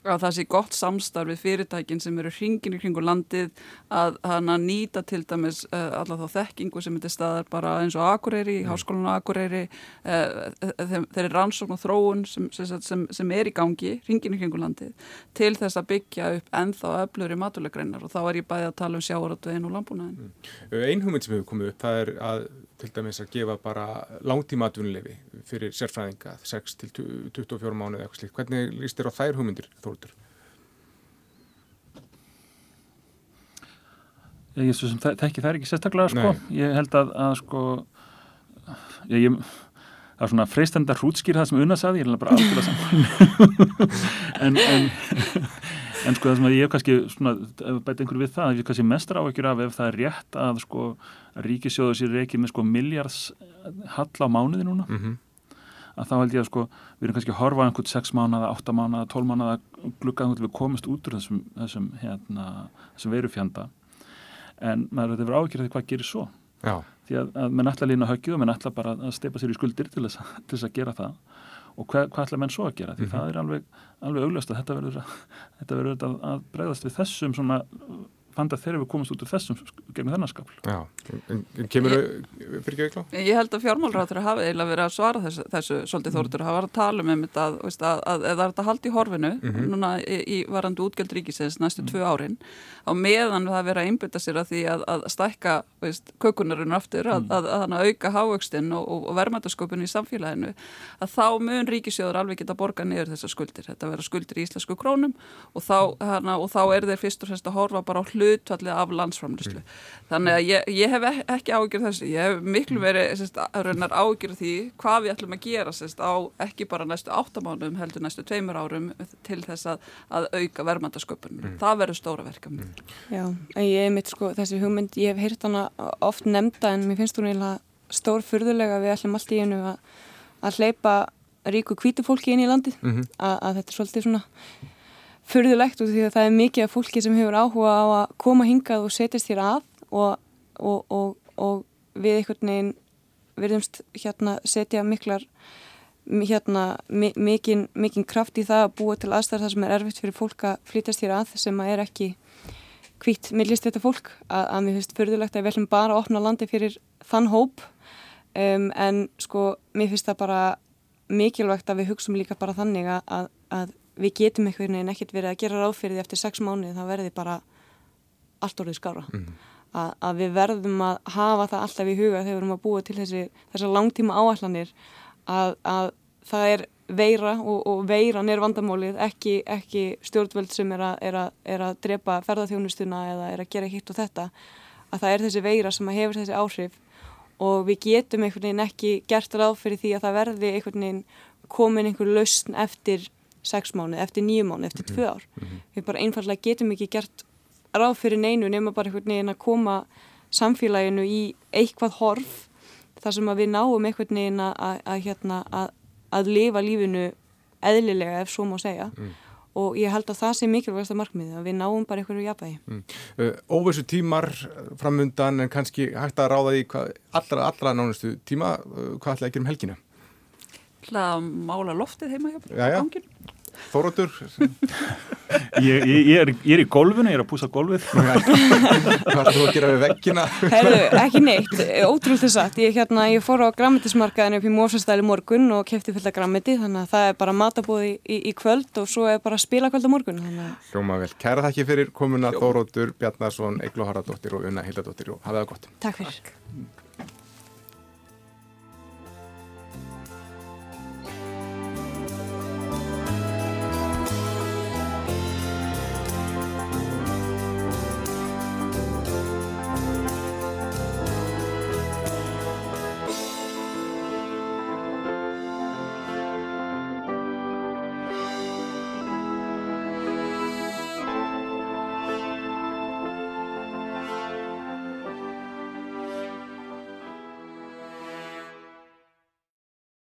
B: sem að það sé gott samstarf við fyrirtækin sem eru hringin í kringu landið að hana nýta til dæmis uh, alla þá þekkingu sem er staðar bara eins og Akureyri, mm. Háskólan og Akureyri uh, þeir eru rannsókn og þróun sem, sem, sem er í gangi hringin í kringu landið til þess að byggja upp ennþá öflur í matulegreinar og þá er ég bæði að tala um sjáarötuðin og landbúnaðin.
A: Mm. Einhugmynd sem hefur komið upp það er að til dæmis að gefa bara langtíma atvinnulefi fyrir sérfræðinga 6 til 24 mánuði eitthvað slíkt. Hvernig líst þér á þær hugmyndir, Þóruldur?
C: Ég svo sem tekki þær ekki sérstaklega sko. Ég held að, að sko ég, ég, það er svona freistendar hrútskýr það sem Unna saði, ég er bara alveg saman [LAUGHS] en, en En sko það sem að ég hef kannski svona, bæti einhverju við það, að ég hef kannski mestar áhyggjur af ef það er rétt að sko ríkisjóðu sér ekki með sko miljards hall á mánuði núna mm -hmm. að þá held ég að sko við erum kannski að horfa einhvern 6 mánuða, 8 mánuða, 12 mánuða glukkað við komist út úr þessum, þessum, hérna, þessum verufjanda en maður verður áhyggjur af því hvað gerir svo
A: Já.
C: því að, að ætla að lína höggju og menn ætla bara að steipa sér í skuldir til þess, til þess að gera það og hvað, hvað ætla menn svo að gera því
A: Mhm.
C: það er alveg, alveg augljóst að þetta verður að, [LAUGHS] þetta verður að, að bregðast við þessum svona fanda þegar við komumst út úr þessum gegnum þennan skapl
A: Já, en- en kemur fyrir ekki veikla?
B: Ég held að fjármálrátur hafi eiginlega verið að svara þessu, þessu svolítið þóruður, hafa verið að tala um einmitt að, veist, að, að eða er þetta haldi í horfinu
A: Mhm.
B: núna í, í varandi útgjöld ríkisins næstu tvö árin. Á meðan það verið að einbytta sér að því að, að stækka kökunarinn aftur, að, að, að, að auka hávöxtinn og, og, og verðmættasköpun í samfélaginu, að þá mun ríkisjóður alveg geta borga niður þessar skuldir hlutfallið af landsframlýslu þannig að ég, ég hef ek- ekki af þessu, ég hef miklu verið sérst, raunar af því hvað við ætlum að gera sérst, á ekki bara næstu áttamánum heldur næstu tveimur árum til þess að, að auka verðmættasköpun það verður stóra verkefni
D: Já, en ég er mitt sko, þessi hugmynd, ég hef heyrt hana oft nefnda en mér finnst hún eiginlega stór furðulega að við ætlum allt í einu að, að hleypa ríku hvítu fólki inn í landið,
A: Mhm.
D: að, að þetta er svolítið svona furðulegt og því að það er mikið af fólki sem hefur áhuga á að koma hingað og setjast hér að og, og, og, og við einhvern veginn virðumst hérna setja miklar hérna mi- mikinn mikinn kraft í það að búa til aðstæðar þar sem er erfitt fyrir fólk að flytast hér að sem að er ekki hvitt millist þetta fólk. Að, að mér finnst fyrðulegt að við ætlum bara að opna landi fyrir þann hóp. Um, en sko mér finnst það bara mikilvægt að við hugsum líka bara þannig að, að við getum einhvern veginn ekkert verið að gera ráð fyrir því eftir sex mánuði þá verði bara allt orðið skára að, að við verðum að hafa það alltaf í huga þegar við erum að búa til þessi, þessar langtíma áallanir að, að það er veira og, og veiran er vandamálið ekki, ekki stjórnvöld sem er að, er, er að drepa ferðarþjónustuna eða er að gera hitt og þetta. Að það er þessi veira sem að hefur þessi áhrif og við getum einhvern veginn ekki gert ráð fyrir því að það verði einhvern veginn komin einhver lausn eftir sex mánu, eftir nýju mánu, eftir tvö ár við bara einfallega getum ekki gert ráð fyrir neinu nema bara einhvern veginn að koma samfélaginu í eitthvað horf þar sem að við náum einhvern veginn að, að, hérna, að, að lifa lífinu eðlilega ef svo má segja og ég held að það sé mikilvægast að markmiði að við náum bara einhverju jafnvægi.
A: Mm. Uh, óvissu tímar framundan en kannski hægt að ráða í hvað, allra, allra nánustu tíma, uh, hvað að gera um helgina?
B: Það að mála loftið heima hjá ganginu.
A: Þóróttur, [LAUGHS]
C: ég, ég, ég, er, ég er í golfinu, ég er að púsa golfið
A: hvað ætlaði þú að gera við veggina?
D: Herðu, ekki neitt, ótrúlega þess að ég, hérna, ég fór á grammetismarkaðinu upp í Mórsastæli morgun og kefti fullt af grammeti þannig að það er bara matabóði í, í kvöld og svo er bara spilakvöld á morgun þannig að
A: Hljóma vel. Kæra þakki fyrir komuna Þóróttur, Bjarnason, Egló Haraldóttir og Unna Hildadóttir og hafið það gott.
D: takk fyrir.